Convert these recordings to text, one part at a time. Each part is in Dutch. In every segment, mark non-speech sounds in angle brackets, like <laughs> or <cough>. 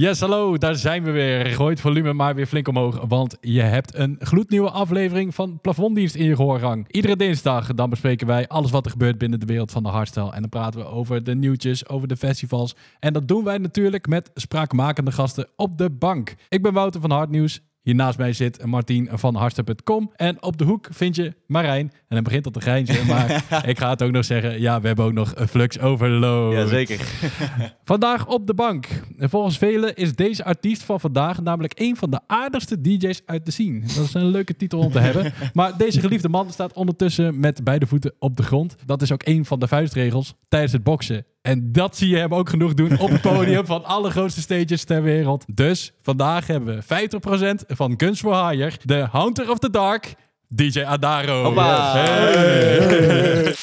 Yes, hallo, daar zijn we weer. Gooi het volume maar weer flink omhoog, want je hebt een gloednieuwe aflevering van Plafonddienst in je gehoorgang. Iedere dinsdag dan bespreken wij alles wat er gebeurt binnen de wereld van de hardstyle. En dan praten we over de nieuwtjes, over de festivals. En dat doen wij natuurlijk met spraakmakende gasten op de bank. Ik ben Wouter van Hardnieuws. Hier naast mij zit Martien van Hardstyle.com. En op de hoek vind je Marijn. En dan begint dat te grijnzen, <laughs> maar ik ga het ook nog zeggen. Ja, we hebben ook nog Flux Overload. Jazeker. <laughs> Vandaag op de bank. En volgens velen is deze artiest van vandaag namelijk een van de aardigste DJ's uit de scene. Dat is een leuke titel om te hebben. <laughs> Maar deze geliefde man staat ondertussen met beide voeten op de grond. Dat is ook een van de vuistregels tijdens het boksen. En dat zie je hem ook genoeg doen op het podium <laughs> van alle grootste stages ter wereld. Dus vandaag hebben we 50% van Guns for Hire, de Hunter of the Dark, DJ Adaro. Hoppa. Hey.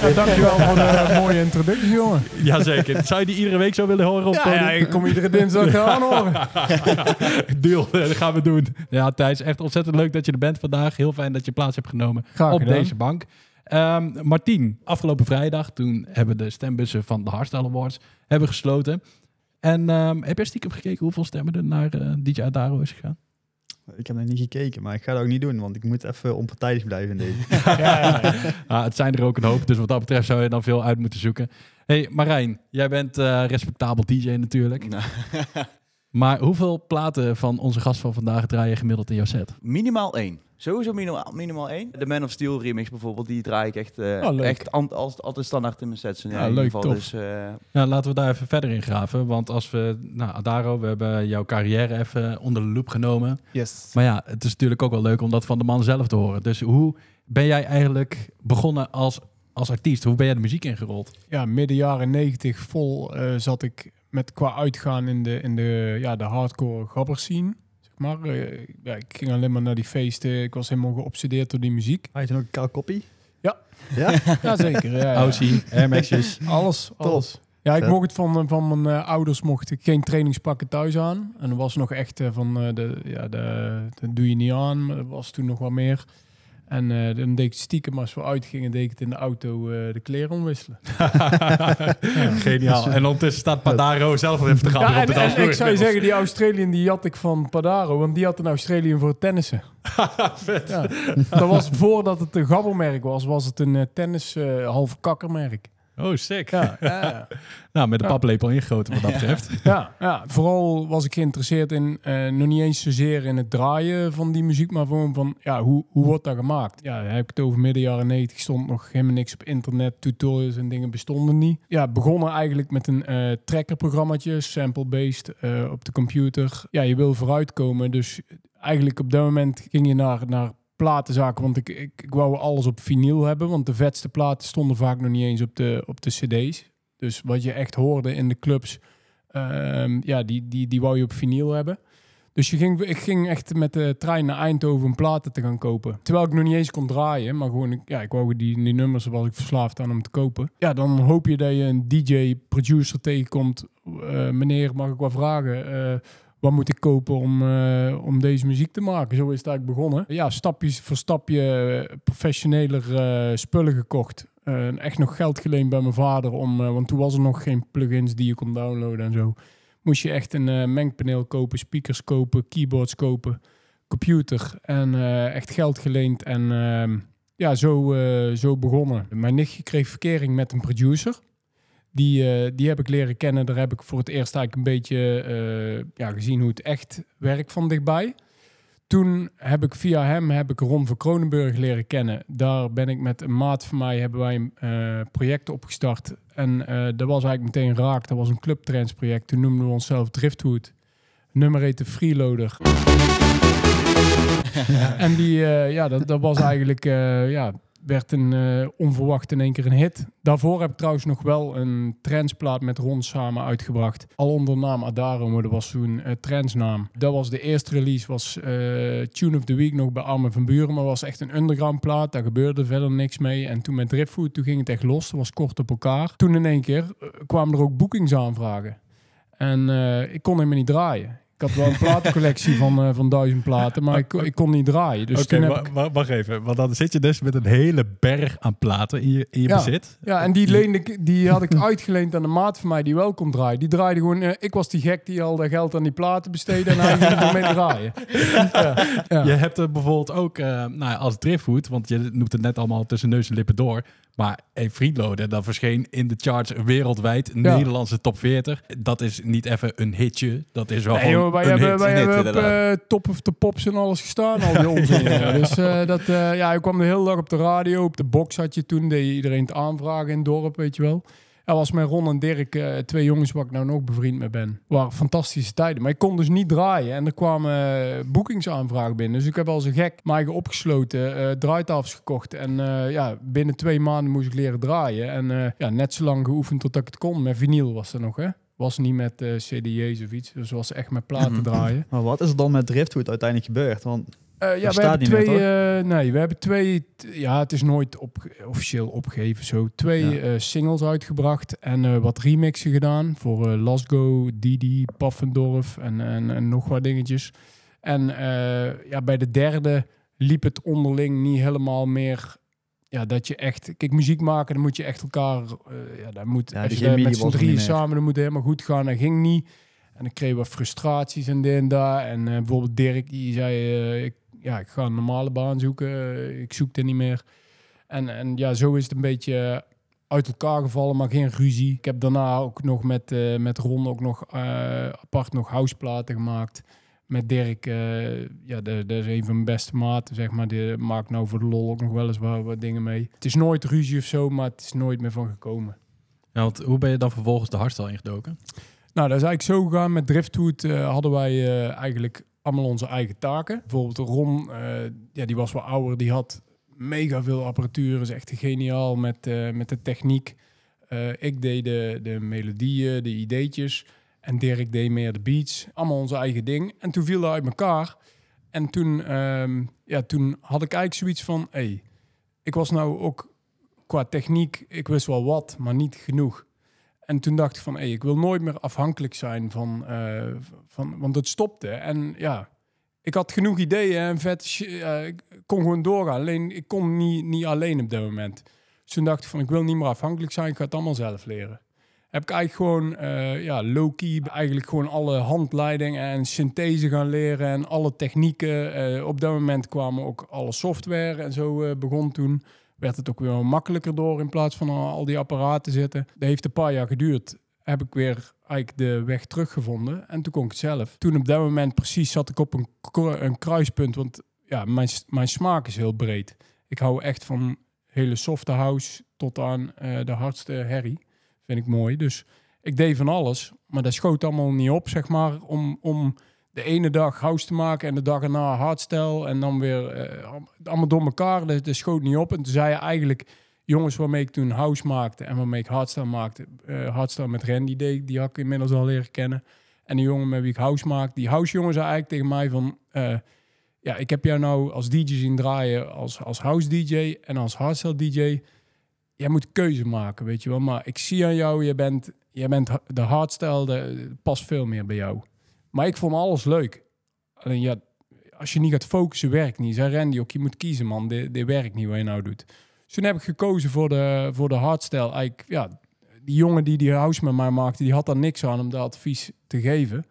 Ja, dankjewel voor de mooie introductie, jongen. Jazeker. Zou je die iedere week zo willen horen op het Ja, podium? ja, ik kom iedere dinsdag <laughs> aanhoren. <laughs> Deal, dat gaan we doen. Ja, Thijs, echt ontzettend leuk dat je er bent vandaag. Heel fijn dat je plaats hebt genomen Graag op gedaan. deze bank. Ehm Martien, afgelopen vrijdag, toen hebben de stembussen van de Hardstyle Awards hebben gesloten. En ehm, heb jij stiekem gekeken hoeveel stemmen er naar eh, DJ Adaro is gegaan? Ik heb nog niet gekeken, maar ik ga dat ook niet doen, want ik moet even onpartijdig blijven in deze. <laughs> Ja, ja, ja. Ah, het zijn er ook een hoop, dus wat dat betreft zou je dan veel uit moeten zoeken. hey, Marijn, jij bent eh, respectabel DJ natuurlijk. Nou, Maar hoeveel platen van onze gast van vandaag draai je gemiddeld in jouw set? minimaal één. Sowieso minimaal, minimaal één. De Man of Steel remix bijvoorbeeld, die draai ik echt, eh, Oh, leuk. echt als, altijd standaard in mijn sets. Ja, Ja, in ieder leuk, geval. tof. Dus, eh, Ja, laten we daar even verder in graven. Want als we, nou, Adaro, we hebben jouw carrière even onder de loep genomen. Yes. Maar ja, het is natuurlijk ook wel leuk om dat van de man zelf te horen. Dus hoe ben jij eigenlijk begonnen als, als artiest? Hoe ben jij de muziek ingerold? Ja, midden jaren 90 vol eh, zat ik met qua uitgaan in de, in de, ja, de hardcore gabber scene. Maar. Eh, ja, ik ging alleen maar naar die feesten. Ik was helemaal geobsedeerd door die muziek. Had je toen ook een kaal koppie? Ja. Ja? <laughs> Ja, zeker. Ja, ja. Alles, alles. Ja, ik mocht het van, van mijn eh, ouders mocht ik geen trainingspakken thuis aan. En er was nog echt eh, van, eh, de, ja, de, dat doe je niet aan. Maar er was toen nog wat meer. En eh, dan deed ik stiekem, als we uitgingen, deed ik het in de auto eh, de kleren omwisselen. <laughs> Geniaal. En ondertussen staat Padaro zelf even te gaan Ja, op en, en ik zou je zeggen, die Australian die had ik van Padaro, want die had een Australian voor tennissen. <laughs> Ja, dat was voordat het een gabbermerk was, was het een eh, tennis eh, halve kakkermerk. Oh, sick. <laughs> Ja. Nou, met de paplepel ingegoten wat dat betreft. <laughs> Ja, ja, vooral was ik geïnteresseerd in, eh, nog niet eens zozeer in het draaien van die muziek, maar gewoon van, ja, hoe, hoe wordt dat gemaakt? Ja, heb ik het over midden jaren 90, stond nog helemaal niks op internet, tutorials en dingen bestonden niet. Ja, begonnen eigenlijk met een eh trackerprogrammaatje, sample-based, eh, op de computer. Ja, je wil vooruitkomen, dus eigenlijk op dat moment ging je naar, naar platenzaken, want ik, ik, ik wou alles op vinyl hebben, want de vetste platen stonden vaak nog niet eens op de, op de cd's. Dus wat je echt hoorde in de clubs, Ehm, ja, die, die, die wou je op vinyl hebben. Dus je ging, ik ging echt met de trein naar Eindhoven om platen te gaan kopen. Terwijl ik nog niet eens kon draaien, maar gewoon, ja, ik wou die, die nummers, was ik verslaafd aan om te kopen. Ja, dan hoop je dat je een DJ-producer tegenkomt. Eh, meneer, mag ik wat vragen? Eh, wat moet ik kopen om, eh, om deze muziek te maken? Zo is het eigenlijk begonnen. Ja, stapjes voor stapje eh, professioneler eh, spullen gekocht. Eh, echt nog geld geleend bij mijn vader, om, want toen was er nog geen plugins die je kon downloaden en zo. Moest je echt een mengpaneel kopen, speakers kopen, keyboards kopen, computer en echt geld geleend. En ehm, ja, zo, zo begonnen. Mijn nichtje kreeg verkering met een producer. Die, eh, die heb ik leren kennen. Daar heb ik voor het eerst eigenlijk een beetje eh, ja, gezien hoe het echt werkt van dichtbij. Toen heb ik via hem heb ik Ron van Kronenburg leren kennen. Daar ben ik met een maat van mij hebben wij een eh, project opgestart. En dat was eigenlijk meteen raak. Dat was een clubtrends project. Toen noemden we onszelf Driftwood. Nummer heette Freeloader. <laughs> En die, ja, dat, dat was eigenlijk, ja, werd een eh, onverwacht in één keer een hit. Daarvoor heb ik trouwens nog wel een trendsplaat met Ron samen uitgebracht. Al onder de naam Adaro, maar dat was toen uh, trendsnaam. Dat was de eerste release, was eh, Tune of the Week nog bij Armin van Buren. Maar was echt een underground plaat, daar gebeurde verder niks mee. En toen met Driftfood, toen ging het echt los. Dat was kort op elkaar. Toen in één keer eh, kwamen er ook boekingsaanvragen. En eh, ik kon helemaal niet draaien. Ik had wel een platencollectie van, eh, van duizend platen, maar ik, kon- ik kon niet draaien. Dus Oké, ik, wa- wacht even. Want dan zit je dus met een hele berg aan platen in je, in je Ja. bezit. ja, en die, leende, ik- die had ik uitgeleend aan de maat van mij die wel kon draaien. Die draaide gewoon, eh, ik was die gek die al dat geld aan die platen besteedde en hij ging ermee draaien. Ja, ja. Je hebt er bijvoorbeeld ook, eh, nou, ja, als driftwood, want je noemt het net allemaal tussen neus en lippen door. Maar hey, Friedloader, dat verscheen in de charts wereldwijd, Ja. Nederlandse top 40. Dat is niet even een hitje, dat is wel Nee, gewoon joh, wij een hebben, hit. wij hebben op eh, Top of the Pops en alles gestaan, al die onzin. jongen. Dus eh, dat, eh, ja, ik kwam de hele dag op de radio, op de box had je toen, deed je iedereen te aanvragen in het dorp, weet je wel. Dat was met Ron en Dirk, eh, twee jongens waar ik nou nog bevriend mee ben. waren fantastische tijden. Maar ik kon dus niet draaien. En er kwamen eh, boekingsaanvragen binnen. Dus ik heb als een gek mij eigen opgesloten, eh draaitafels gekocht. En ja, binnen twee maanden moest ik leren draaien. En ja, net zo lang geoefend tot ik het kon. Met vinyl was er nog, hè. Was niet met CD's of iets. Dus was echt met platen <laughs> draaien. Maar wat is er dan met Driftwood uiteindelijk gebeurd? Want Eh, ja, we hebben twee. meer, eh, nee, we hebben twee. Ja, het is nooit op, officieel opgegeven. Zo twee Ja. eh, singles uitgebracht en wat remixen gedaan voor Lasgo, Didi, Paffendorf en, en, en nog wat dingetjes. En ja, bij de derde liep het onderling niet helemaal meer. Ja, dat je echt. Kijk, muziek maken, dan moet je echt elkaar. ja, dan moet. Ja, als die je met z'n drieën samen, dan moet het helemaal goed gaan. Dat ging niet. En ik kreeg wat frustraties en dit en daar. En bijvoorbeeld Dirk, die zei... ik, ja, ik ga een normale baan zoeken. ik zoek er niet meer. En, en ja, zo is het een beetje uit elkaar gevallen, maar geen ruzie. Ik heb daarna ook nog met, eh, met Ron ook nog eh, apart nog houseplaten gemaakt. Met Dirk, eh, ja, dat is een van mijn beste maten, zeg maar. Die maakt nou voor de lol ook nog wel eens wat, wat dingen mee. Het is nooit ruzie of zo, maar het is nooit meer van gekomen. Ja, want hoe ben je dan vervolgens de hardstyle ingedoken? Nou, dat is eigenlijk zo gegaan. Met Driftwood hadden wij eigenlijk allemaal onze eigen taken. Bijvoorbeeld Ron, eh, ja, die was wel ouder. Die had mega veel apparatuur. Is echt geniaal met, eh, met de techniek. Eh, ik deed de, de melodieën, de ideetjes. En Dirk deed meer de beats. Allemaal onze eigen ding. En toen viel dat uit elkaar. En toen, ehm, ja, toen had ik eigenlijk zoiets van... Hey, ik was nou ook qua techniek... Ik wist wel wat, maar niet genoeg. En toen dacht ik van, ik wil nooit meer afhankelijk zijn van, eh, van... Want het stopte. En ja, ik had genoeg ideeën en vet... eh, ik kon gewoon doorgaan. Alleen, ik kon niet, niet alleen op dat moment. Dus toen dacht ik van, ik wil niet meer afhankelijk zijn. Ik ga het allemaal zelf leren. Heb ik eigenlijk gewoon, eh, ja, low-key... Eigenlijk gewoon alle handleidingen en synthese gaan leren... En alle technieken. Op dat moment kwamen ook alle software en zo begon toen werd het ook weer makkelijker door in plaats van al die apparaten zitten. Dat heeft een paar jaar geduurd. Heb ik weer eigenlijk de weg teruggevonden en toen kon ik het zelf. Toen op dat moment precies zat ik op een, een kruispunt, want ja, mijn, mijn smaak is heel breed. Ik hou echt van hele softe house tot aan eh, de hardste herrie. Vind ik mooi. Dus ik deed van alles, maar dat schoot allemaal niet op, zeg maar, om, om de ene dag house te maken en de dag erna hardstyle en dan weer eh, allemaal door elkaar. Dat, dat schoot niet op. En toen zei je eigenlijk, jongens waarmee ik toen house maakte en waarmee ik hardstyle maakte, eh hardstyle met Randy deed, die had ik inmiddels al leren kennen. En de jongen met wie ik house maakte, die house jongen zei eigenlijk tegen mij van, eh, ja, ik heb jou nou als DJ zien draaien als, als house DJ en als hardstyle DJ. Jij moet keuze maken, weet je wel. Maar ik zie aan jou, je bent, je bent de hardstyle, de, past veel meer bij jou. Maar ik vond alles leuk. Alleen ja, als je niet gaat focussen, werkt niet. Zei Randy ook, je moet kiezen man, dit, dit werkt niet wat je nou doet. Dus toen heb ik gekozen voor de, voor de hardstyle. Eigenlijk, ja, die jongen die die house met mij maakte, die had daar niks aan om dat advies te geven.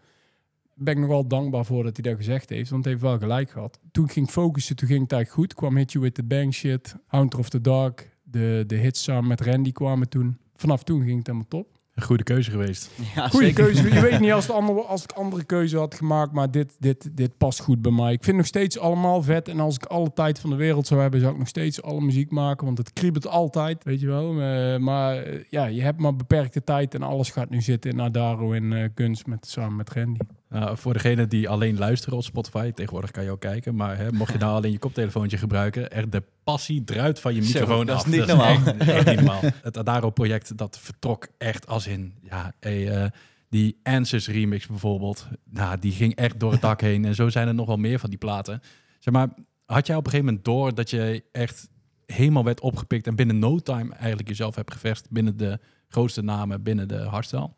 Ben ik nog wel dankbaar voor dat hij dat gezegd heeft, want hij heeft wel gelijk gehad. Toen ik ging focussen, toen ging het eigenlijk goed. Kwam Hit You With The Bang Shit, Hunter of the Dark, de, de hits samen met Randy kwamen toen. Vanaf toen ging het helemaal top. Een goede keuze geweest. Ja, Goede zeker. keuze. Je weet niet als, het <laughs> andere, als ik andere keuze had gemaakt, maar dit, dit, dit past goed bij mij. Ik vind het nog steeds allemaal vet. En als ik alle tijd van de wereld zou hebben, zou ik nog steeds alle muziek maken. Want het kriebelt altijd, weet je wel. Eh, maar eh, ja, je hebt maar beperkte tijd en alles gaat nu zitten in Adaro en eh, kunst met, samen met Randy. Nou, voor degene die alleen luisteren op Spotify, tegenwoordig kan je ook kijken. Maar hè, mocht je <laughs> nou alleen je koptelefoontje gebruiken, echt de passie druit van je microfoon dat is af. niet normaal. Echt, echt niet normaal. <laughs> Het Adaro-project, dat vertrok echt als in, ja, hey, eh, die Answers remix bijvoorbeeld. Nou, die ging echt door het dak <laughs> heen. En zo zijn er nog wel meer van die platen. Zeg maar, had jij op een gegeven moment door dat je echt helemaal werd opgepikt en binnen no time eigenlijk jezelf hebt gevest binnen de grootste namen binnen de hardstyle?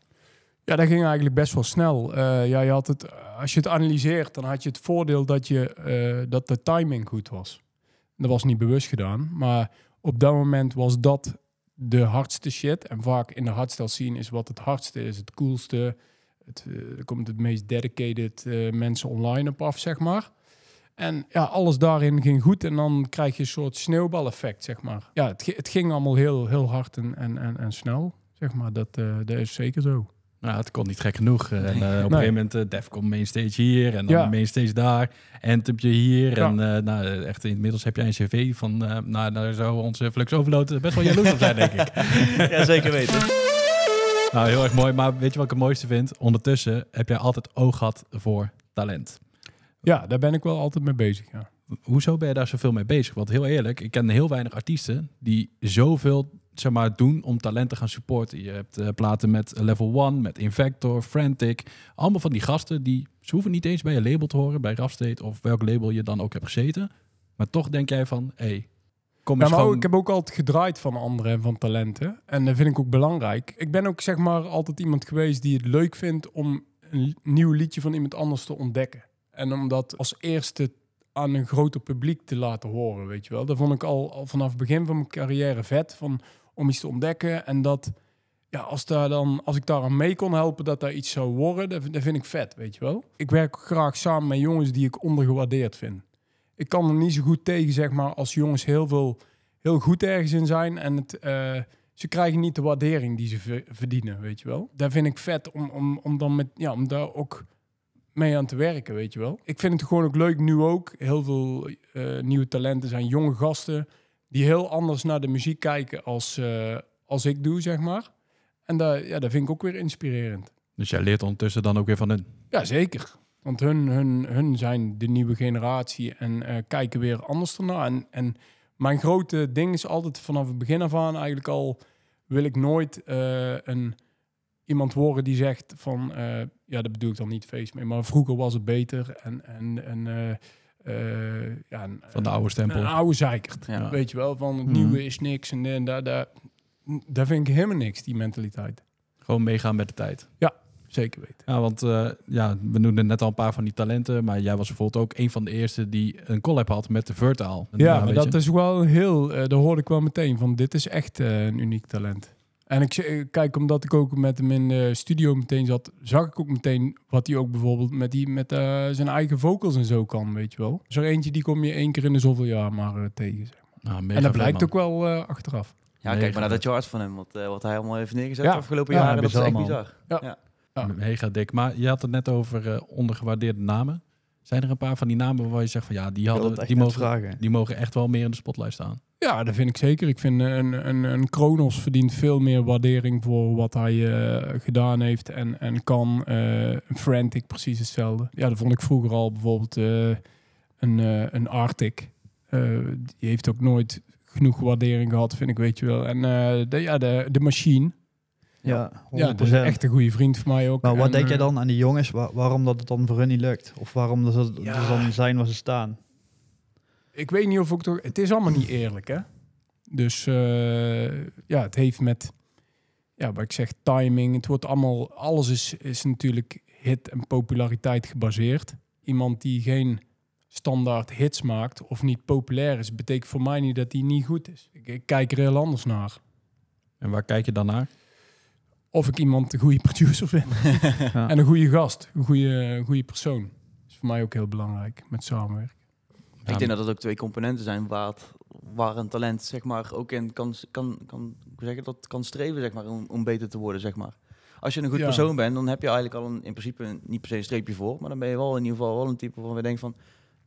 Ja, dat ging eigenlijk best wel snel. Eh, ja, je had het, als je het analyseert, dan had je het voordeel dat, je, eh, dat de timing goed was. Dat was niet bewust gedaan, maar op dat moment was dat de hardste shit. En vaak in de hardstyle scene is wat het hardste is, het coolste. Het, eh, er komt het meest dedicated mensen online op af, zeg maar. En ja, alles daarin ging goed en dan krijg je een soort sneeuwbaleffect, zeg maar. Ja, het, het ging allemaal heel, heel hard en, en, en, en snel, zeg maar. Dat, dat is zeker zo. Nou, het kon niet gek genoeg. En, eh, op een gegeven moment uh, Defcon mainstage hier en dan Ja. mainstage daar. Antempje hier. Ja. En eh, nou, echt inmiddels heb jij een cv van... nou, daar zou onze Flux Overload best wel jaloers op zijn, denk ik. <laughs> ja, zeker weten. Nou, heel erg mooi. Maar weet je wat ik het mooiste vind? Ondertussen heb jij altijd oog gehad voor talent. Ja, daar ben ik wel altijd mee bezig, ja. Hoezo ben je daar zoveel mee bezig? Want heel eerlijk, ik ken heel weinig artiesten die zoveel zeg maar, doen om talent te gaan supporten. Je hebt eh, platen met Level 1, met Invector, Frantic. Allemaal van die gasten die ze hoeven niet eens bij je label te horen, bij Rafstate of welk label je dan ook hebt gezeten. Maar toch denk jij van, hé, hey, kom Ja, eens gewoon... ik heb ook altijd gedraaid van anderen en van talenten. En dat vind ik ook belangrijk. Ik ben ook zeg maar altijd iemand geweest die het leuk vindt om een nieuw liedje van iemand anders te ontdekken. En om dat als eerste aan een groter publiek te laten horen, weet je wel. Dat vond ik al, al vanaf het begin van mijn carrière vet, van, om iets te ontdekken. En dat, ja, als, daar dan, als ik daar aan mee kon helpen dat daar iets zou worden, dat, vind ik vet, weet je wel. Ik werk graag samen met jongens die ik ondergewaardeerd vind. Ik kan er niet zo goed tegen, zeg maar, als jongens heel veel heel goed ergens in zijn en het, eh, ze krijgen niet de waardering die ze ver- verdienen, weet je wel. Daar vind ik vet om, om, om dan met, ja, om daar ook mee aan te werken, weet je wel. Ik vind het gewoon ook leuk, nu ook. Heel veel eh, nieuwe talenten zijn jonge gasten die heel anders naar de muziek kijken als, eh, als ik doe, zeg maar. En dat, ja, dat vind ik ook weer inspirerend. Dus jij leert ondertussen dan ook weer van hun. Ja, zeker. Want hun, hun, hun zijn de nieuwe generatie en eh, kijken weer anders ernaar. En, en mijn grote ding is altijd vanaf het begin af aan eigenlijk al... wil ik nooit eh, een, iemand worden die zegt van... ja, dat bedoel ik dan niet feest mee, maar vroeger was het beter. En, en, en ja, een, Van de oude stempel. Een oude zeikert, Ja. weet je wel. Van het Mhm. nieuwe is niks en, en daar, daar, daar vind ik helemaal niks, die mentaliteit. Gewoon meegaan met de tijd. Zeker weten. Ja, want eh, ja, we noemden net al een paar van die talenten. Maar jij was bijvoorbeeld ook een van de eerste die een collab had met de Vertaal. Ja, maar dat is wel heel... eh daar hoorde ik wel meteen van, dit is echt eh, een uniek talent. En ik zeg- kijk, omdat ik ook met hem in de studio meteen zat, zag ik ook meteen wat hij ook bijvoorbeeld met, die, met eh, zijn eigen vocals en zo kan, weet je wel. Zo eentje die kom je één keer in de zoveel jaar maar eh, tegen. Zeg. maar. Nou, mega En dat blijkt man. ook wel eh, achteraf. Ja, Mega kijk maar naar dat charts van hem. Wat, eh, wat hij allemaal heeft neergezet Ja. de afgelopen Ja, jaren. Dat is echt bizar. Ja. Mega dik. Maar je had het net over eh, ondergewaardeerde namen. Zijn er een paar van die namen waar je zegt van ja, die, hadden, die, mogen, vragen. die mogen echt wel meer in de spotlight staan? Ja, dat vind ik zeker. Ik vind eh, een, een, een Kronos verdient veel meer waardering voor wat hij eh, gedaan heeft en, en kan. Eh, een Frantic precies hetzelfde. Ja, dat vond ik vroeger al bijvoorbeeld eh, een, een Arctic. Eh, die heeft ook nooit genoeg waardering gehad, vind ik, weet je wel. En eh, de, ja, de, de Machine. Ja, 100%. Ja, dat is echt een goede vriend van mij ook. maar wat En, denk jij eh, dan aan die jongens, wa- waarom dat het dan voor hun niet lukt? Of waarom dat ze Ja. dus dan zijn waar ze staan? ik weet niet of ik toch. Het is allemaal niet eerlijk, hè? Dus eh, ja, het heeft met. Ja, wat ik zeg, timing. Het wordt allemaal. Alles is, is natuurlijk hit en populariteit gebaseerd. Iemand die geen standaard hits maakt of niet populair is, betekent voor mij niet dat hij niet goed is. Ik, ik kijk er heel anders naar. En waar kijk je dan naar? Of ik iemand een goede producer vind. <laughs> Ja. En een goede gast, een goede, een goede persoon. Dat is voor mij ook heel belangrijk met samenwerken. Ik denk dat het ook twee componenten zijn waar, het, waar een talent zeg maar, ook in kan, kan, kan, hoe zeg je dat, kan streven zeg maar, om, om beter te worden. Zeg maar. Als je een goed Ja. persoon bent, dan heb je eigenlijk al een, in principe een- niet per se een streepje voor. Maar dan ben je wel in ieder geval wel een type waarvan we denken van...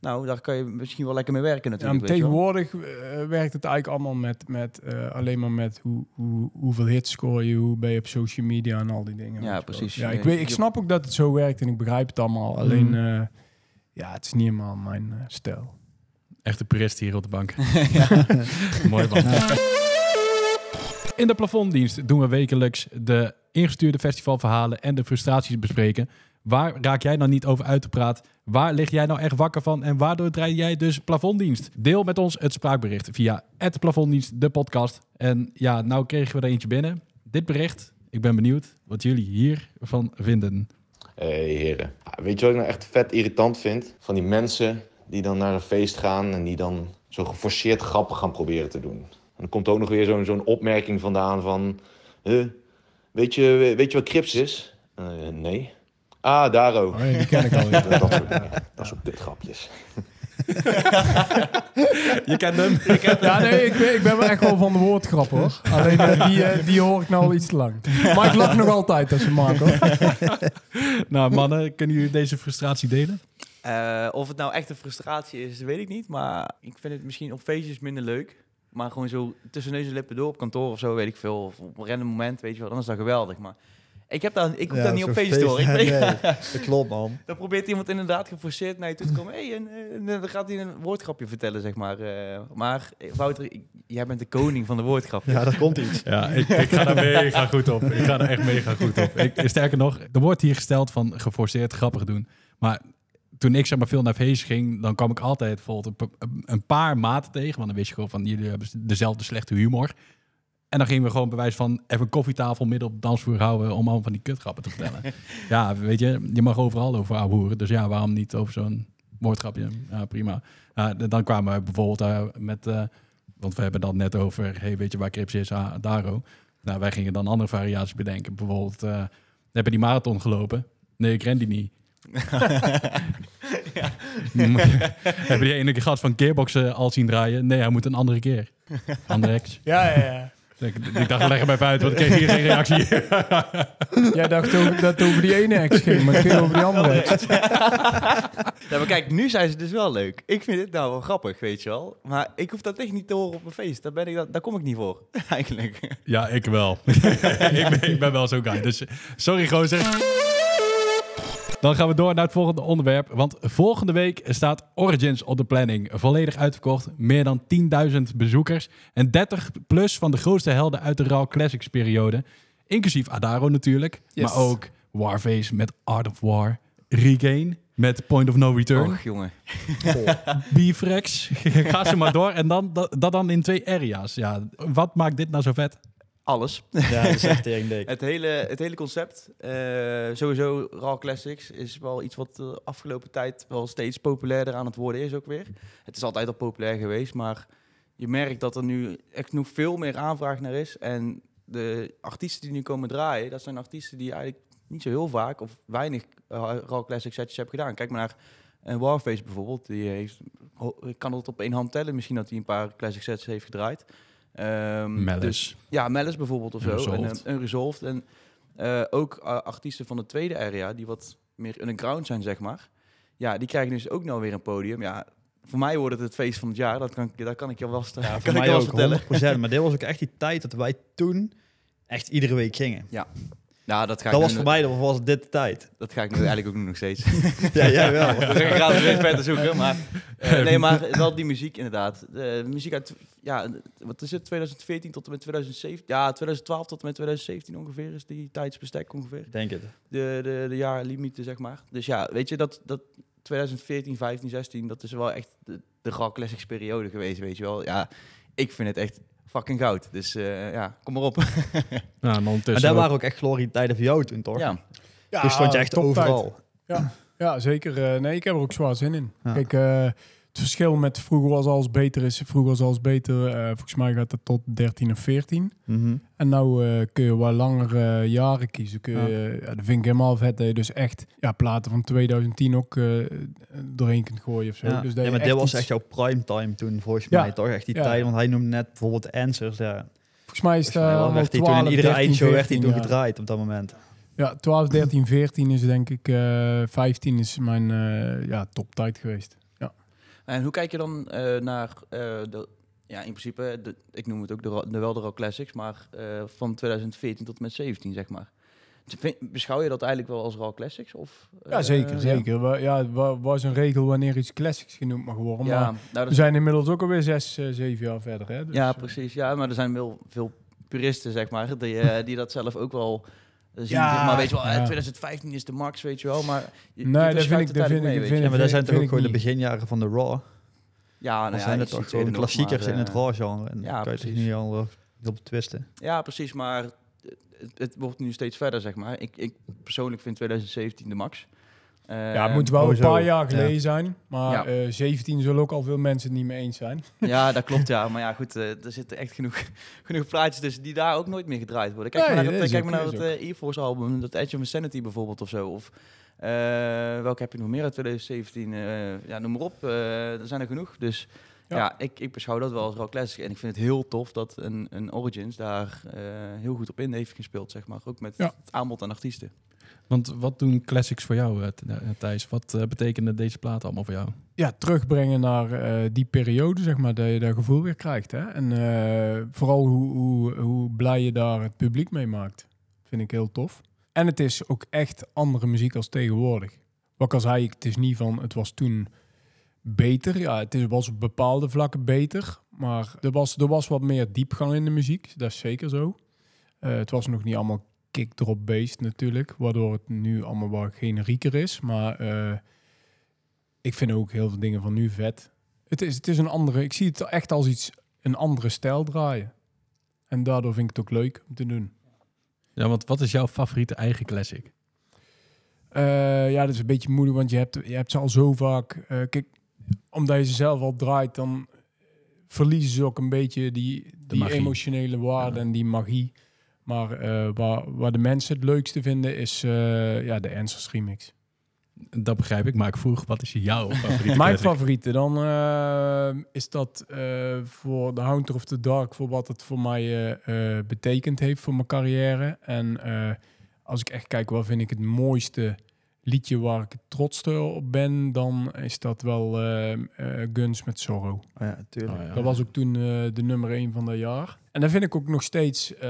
Nou, daar kan je misschien wel lekker mee werken Ja, natuurlijk. maar weet je wel. tegenwoordig eh, werkt het eigenlijk allemaal met, met eh, alleen maar met hoe, hoe, hoeveel hits score je, hoe ben je op social media en al die dingen. Ja, precies. Ja, ik, weet, ik snap ook dat het zo werkt en ik begrijp het allemaal. Alleen, Mhm. eh, ja, het is niet helemaal mijn stijl. Echte purist hier op de bank. <laughs> <laughs> Mooi man. In de plafonddienst doen we wekelijks de ingestuurde festivalverhalen en de frustraties bespreken. Waar raak jij nou niet over uit te praat? Waar lig jij nou echt wakker van? En waardoor draai jij dus plafonddienst? Deel met ons het spraakbericht via het plafonddienst, de podcast. En ja, nou kregen we er eentje binnen. Dit bericht Ik ben benieuwd wat jullie hiervan vinden. Hé heren. Weet je wat ik nou echt vet irritant vind? Van die mensen die dan naar een feest gaan en die dan zo geforceerd grappen gaan proberen te doen. En dan komt ook nog weer zo'n opmerking vandaan van... "Huh, weet, je, weet je wat Crips is? Eh, nee. Ah, daar ook. Oh, ja, die ken ik al. Dat, <laughs> dat soort dingen. Dat soort kutgrapjes. <laughs> Je kent hem. <laughs> Ja, nee, ik, ben- ik ben wel echt wel van de woordgrap hoor. Alleen eh, die, eh, die hoor ik nou al iets te lang. Maar ik lach nog altijd als maken hoor. nou, mannen, kunnen jullie deze frustratie delen? Eh, of het nou echt een frustratie is, weet ik niet. Maar ik vind het misschien op feestjes minder leuk. Maar gewoon zo tussen neus en lippen door op kantoor of zo, weet ik veel. Of op een random moment, weet je wel. Dan is dat geweldig. Maar ik, heb daar, ik hoef Ja, daar niet op door. <laughs> Ik, feest- nee, dat klopt, man. <laughs> dan probeert iemand inderdaad geforceerd naar je toe te komen. Hey, en, eh, en dan gaat hij een woordgrapje vertellen, zeg maar. Eh, maar eh, Wouter, ik- jij bent de koning van de woordgrapjes. Ja, daar komt iets. <laughs> Ja, ik, ik ga daar mega goed op. Ik ga er echt mega goed op. Ik, sterker nog, er wordt hier gesteld van geforceerd grappig doen. Maar toen ik zeg maar veel naar feestjes ging, dan kwam ik altijd bijvoorbeeld een paar maten tegen. Want dan wist je gewoon van, jullie hebben dezelfde slechte humor. En dan gingen we gewoon bij wijze van even een koffietafel midden op de dansvloer houden om allemaal van die kutgrappen te vertellen. <laughs> ja, weet je, je mag overal over hoeren. Dus ja, waarom niet over zo'n woordgrapje? Ja, prima. Ja, dan kwamen we bijvoorbeeld eh, met, eh, want we hebben dan net over, hey, weet je waar Crips is? Ah, Daro. Nou, wij gingen dan andere variaties bedenken. Bijvoorbeeld, eh heb je die marathon gelopen? Nee, ik ren die niet. <laughs> <laughs> Heb je die ene gast van Gearbox al zien draaien? Nee, hij moet een andere keer. Andere ex. Ja, ja, ja. Ik, ik dacht, leg hem even uit, want ik kreeg hier geen reactie. <laughs> Jij dacht over, dat het over die ene ex ging, maar het ging over die andere ex. Ja, maar kijk, nu zijn ze dus wel leuk. Ik vind dit nou wel grappig, weet je wel. Maar ik hoef dat echt niet te horen op een feest. Daar, ben ik, daar, kom ik niet voor, <laughs> eigenlijk. Ja, ik wel. <laughs> ik, ben, ik ben wel zo'n guy. Dus sorry, gozer. Dan gaan we door naar het volgende onderwerp. Want volgende week staat Origins op de planning. Volledig uitverkocht. Meer dan 10.000 bezoekers. En 30 plus van de grootste helden uit de Raw Classics periode. Inclusief Adaro natuurlijk. Yes. Maar ook Warface met Art of War. Regain met Point of No Return. Och, jongen. <laughs> Bifrex. <laughs> Ga ze maar door. En dan, dat, dat dan in twee area's. Ja, wat maakt dit nou zo vet? Alles. Ja, dat is echt <laughs> tering dik. Het hele, het hele concept, eh, sowieso Raw Classics, is wel iets wat de afgelopen tijd wel steeds populairder aan het worden is ook weer. Het is altijd al populair geweest, maar je merkt dat er nu echt nog veel meer aanvraag naar is. En de artiesten die nu komen draaien, dat zijn artiesten die eigenlijk niet zo heel vaak of weinig uh, Raw Classic setjes hebben gedaan. Kijk maar naar een Warface bijvoorbeeld. Die heeft, ik kan het op één hand tellen, misschien dat hij een paar classic sets heeft gedraaid. Malice. dus- ja, Malice bijvoorbeeld of zo. Unresolved. En, Unresolved. En eh, ook uh, artiesten van de tweede area, die wat meer underground zijn, zeg maar. Ja, die krijgen dus ook nou weer een podium. Ja, voor mij wordt het het feest van het jaar. Dat kan, dat kan ik je wel, Ja, <laughs> kan voor ik mij wel ook, vertellen. 100%. Maar <laughs> dit was ook echt die tijd dat wij toen echt iedere week gingen. Ja, dat ga, Dat ik was nu, voor mij, dat was dit de tijd. dat ga ik nu eigenlijk ook nu nog steeds. <laughs> Ja, jij wel. <laughs> We gaan graag weer verder zoeken, maar... eh, <laughs> nee, maar wel die muziek inderdaad. De muziek uit, ja, wat is het, 2014 tot en met 2017? Ja, 2012 tot en met 2017 ongeveer is die tijdsbestek ongeveer. Denk het. De, de, de jaarlimieten, zeg maar. Dus ja, weet je, dat, dat 2014, 15, 16, dat is wel echt de, de Classics periode geweest, weet je wel. Ja, ik vind het echt fucking goud. Dus eh, ja, kom maar op. <laughs> Nou, en ondertussen daar ook- waren ook echt glorietijden voor jou toen, toch? ja. Ja, dus stond je echt overal. Ja, zeker. Eh, nee, ik heb er ook zwaar zin in. Ja. Kijk, eh, het verschil met vroeger was alles beter is, vroeger was alles beter. eh, volgens mij gaat het tot 13 of 14. Mhm. En nou eh, kun je wel langere jaren kiezen. Kun je, ja, dat vind ik helemaal vet. Dat je dus echt ja, platen van 2010 ook eh, doorheen kunt gooien of zo. Ja. Dus dat ja, maar dit was iets- echt jouw prime time toen, volgens mij, toch? Echt die tijd, want hij noemde net bijvoorbeeld Answers. Ja. Volgens mij is eh, werd hij 12, toen in iedere 13, eindshow werd hij 14, toen gedraaid op dat moment. Ja, 12, 13, 14 is denk ik... eh 15 is mijn eh ja, toptijd geweest. En hoe kijk je dan eh, naar eh, de, ja, in principe, de, ik noem het ook de, de wel de Raw Classics, maar eh, van 2014 tot en met 17, zeg maar. Beschouw je dat eigenlijk wel als Raw Classics? Of, Ja, eh, zeker, ja. zeker. Ja, wa- was een regel wanneer iets classics genoemd mag worden. Ja, Maar nou, we is- zijn inmiddels ook alweer zes, eh, zeven jaar verder. Hè? Dus, ja, eh, precies. Ja, maar er zijn wel veel puristen, zeg maar, die, eh, die dat zelf ook wel eh, zien. Ja, zeg maar weet je wel, eh, ja. 2015 is de max, weet je wel. Maar je, Nee, dat vind ik- de dat vind mee, ik- vind. Ja, maar dat zijn toch ook gewoon de beginjaren van de Raw. Ja, nou Dan ja, zijn het iets- toch gewoon klassiekers maar, in het eh, Raw-genre. En ja, dan kan je niet al eh, heel betwisten. Ja, precies. Maar het, het wordt nu steeds verder, zeg maar. Ik, ik persoonlijk vind 2017 de max. Ja, het moet wel een paar jaar geleden Ja. zijn. Maar Ja. eh 17 zullen ook al veel mensen het niet mee eens zijn. <laughs> Ja, dat klopt, ja. Maar ja, goed, eh, er zitten echt genoeg, <laughs> genoeg plaatjes tussen die daar ook nooit meer gedraaid worden. Kijk Nee, maar naar dat kijk maar naar eh, E-Force album, dat Edge of Insanity bijvoorbeeld of zo. Of eh, welke heb je nog meer uit 2017? Eh, ja, noem maar op. eh, er zijn er genoeg. Dus Ja. ja, ik, ik beschouw dat wel als rock classic. En ik vind het heel tof dat een, een Origins daar eh, heel goed op in heeft gespeeld, zeg maar. Ook met Ja. het aanbod aan artiesten. Want wat doen classics voor jou, eh, eh, Thijs? Wat eh, betekenen deze platen allemaal voor jou? ja, terugbrengen naar die periode, zeg maar, dat je dat gevoel weer krijgt. Hè? En vooral hoe, hoe, hoe blij je daar het publiek mee maakt. Vind ik heel tof. En het is ook echt andere muziek als tegenwoordig. Wat ik al zei, het is niet van, het was toen beter. Ja, het was op bepaalde vlakken beter. Maar er was, er was wat meer diepgang in de muziek. Dat is zeker zo. Het was nog niet allemaal kick-drop-based natuurlijk. Waardoor het nu allemaal wat generieker is. Maar... eh, ik vind ook heel veel dingen van nu vet. Het is, het is een andere, ik zie het echt als iets, een andere stijl draaien. En daardoor vind ik het ook leuk om te doen. Ja, want wat is jouw favoriete eigen classic? Eh, ja, dat is een beetje moeilijk, want je hebt, je hebt ze al zo vaak. eh, kijk, omdat je ze zelf al draait, dan verliezen ze ook een beetje die, die emotionele waarde Ja. en die magie. Maar eh, waar, waar de mensen het leukste vinden, is eh, ja, de Answers remix. Dat begrijp ik, maar ik vroeg, wat is jouw <laughs> favoriete Mijn favoriete, dan eh, is dat eh, voor The Hunter of the Dark, voor wat het voor mij betekend heeft voor mijn carrière. En eh, als ik echt kijk, wat vind ik het mooiste liedje waar ik het trotste op ben, dan is dat wel eh, eh, Guns met Sorrow. Oh ja, tuurlijk. Oh, ja. Dat was ook toen eh, de nummer 1 van dat jaar. En dat vind ik ook nog steeds eh,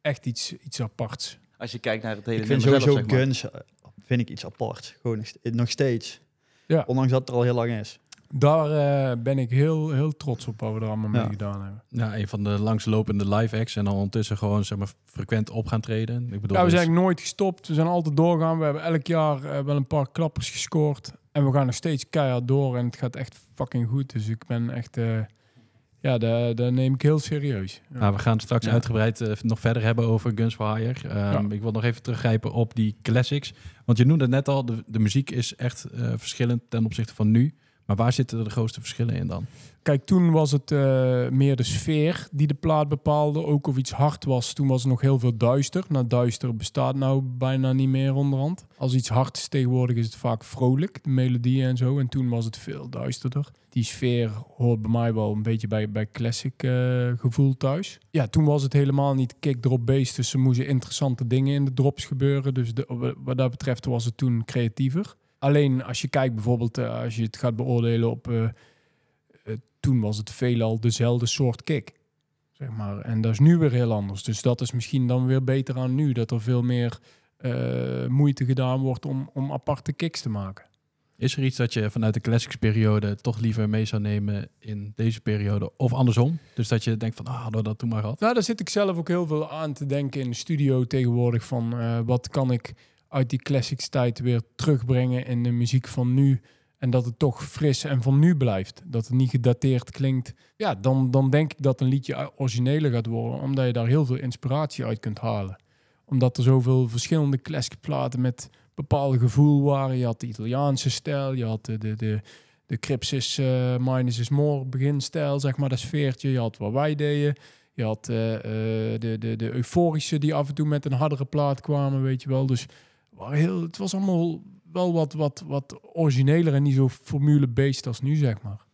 echt iets, iets aparts. Als je kijkt naar het hele Ik vind nummer sowieso zelf, zeg maar. Guns eh, vind ik iets apart. Gewoon nog st- nog steeds. Ja. Ondanks dat het er al heel lang is. Daar eh, ben ik heel, heel trots op wat we er allemaal mee Ja. gedaan hebben. Ja, een van de langslopende live acts en dan ondertussen gewoon zeg maar, frequent op gaan treden. Ik bedoel, Ja, we dus- zijn nooit gestopt. We zijn altijd doorgaan. We hebben elk jaar eh, wel een paar klappers gescoord. En we gaan nog steeds keihard door. En het gaat echt fucking goed. Dus ik ben echt... eh, ja, dat, dat neem ik heel serieus. Ja. Nou, we gaan het straks Ja. uitgebreid eh, nog verder hebben over Guns for Hire. Ehm, Ja. Ik wil nog even teruggrijpen op die classics. Want je noemde het net al, de, de muziek is echt eh, verschillend ten opzichte van nu. Maar waar zitten de grootste verschillen in dan? Kijk, toen was het eh, meer de sfeer die de plaat bepaalde. Ook of iets hard was, toen was er nog heel veel duister. Nou, duister bestaat nou bijna niet meer onderhand. Als iets hard is tegenwoordig is het vaak vrolijk, de melodieën en zo. En toen was het veel duisterder. Die sfeer hoort bij mij wel een beetje bij, bij classic eh, gevoel thuis. Ja, toen was het helemaal niet kick-drop based. Dus er moesten interessante dingen in de drops gebeuren. Dus de, wat dat betreft was het toen creatiever. Alleen als je kijkt bijvoorbeeld, eh, als je het gaat beoordelen op... eh, toen was het veelal dezelfde soort kick. Zeg maar. En dat is nu weer heel anders. Dus dat is misschien dan weer beter aan nu. Dat er veel meer moeite gedaan wordt om, om aparte kicks te maken. Is er iets dat je vanuit de classics periode toch liever mee zou nemen in deze periode? Of andersom? Dus dat je denkt van, ah, hadden we dat toen maar gehad. Nou, daar zit ik zelf ook heel veel aan te denken in de studio tegenwoordig. Van wat kan ik uit die classics tijd weer terugbrengen in de muziek van nu. En dat het toch fris en van nu blijft. Dat het niet gedateerd klinkt. Ja, dan, dan denk ik dat een liedje origineler gaat worden. Omdat je daar heel veel inspiratie uit kunt halen. Omdat er zoveel verschillende classic platen met bepaalde gevoel waren. Je had de Italiaanse stijl. Je had de, de, de, de eh, Minus is More beginstijl, zeg maar. Dat sfeertje. Je had wat wij deden. Je had eh, eh, de, de, de euforische die af en toe met een hardere plaat kwamen, weet je wel. Dus het was allemaal wel wat, wat, wat origineler en niet zo formule-based als nu, zeg maar.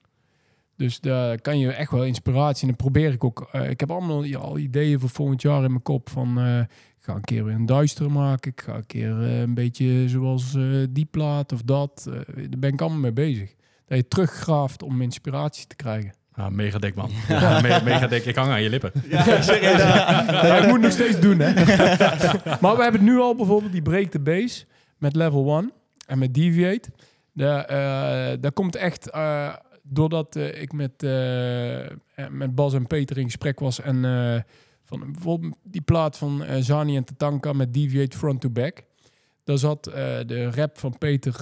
Dus daar kan je echt wel inspiratie en dan probeer ik ook. eh, ik heb allemaal al ideeën voor volgend jaar in mijn kop van eh, ik ga een keer weer een duister maken. Ik ga een keer eh, een beetje zoals die plaat of dat. Daar ben ik allemaal mee bezig. Dat je teruggraaft om inspiratie te krijgen. Ah, mega dik, man. <laughs> Ja, me- mega dik. Ik hang aan je lippen. Ja, serieus. Ja, ik <laughs> moet nog steeds doen, hè. <laughs> maar we hebben het nu al bijvoorbeeld, die break the base met level 1 en met deviate. Daar, eh, daar komt echt eh, doordat eh, ik met, eh, eh, met Bas en Peter in gesprek was en eh, van bijvoorbeeld die plaat van eh, Zani en Tatanka met deviate front to back. Daar zat eh, de rap van Peter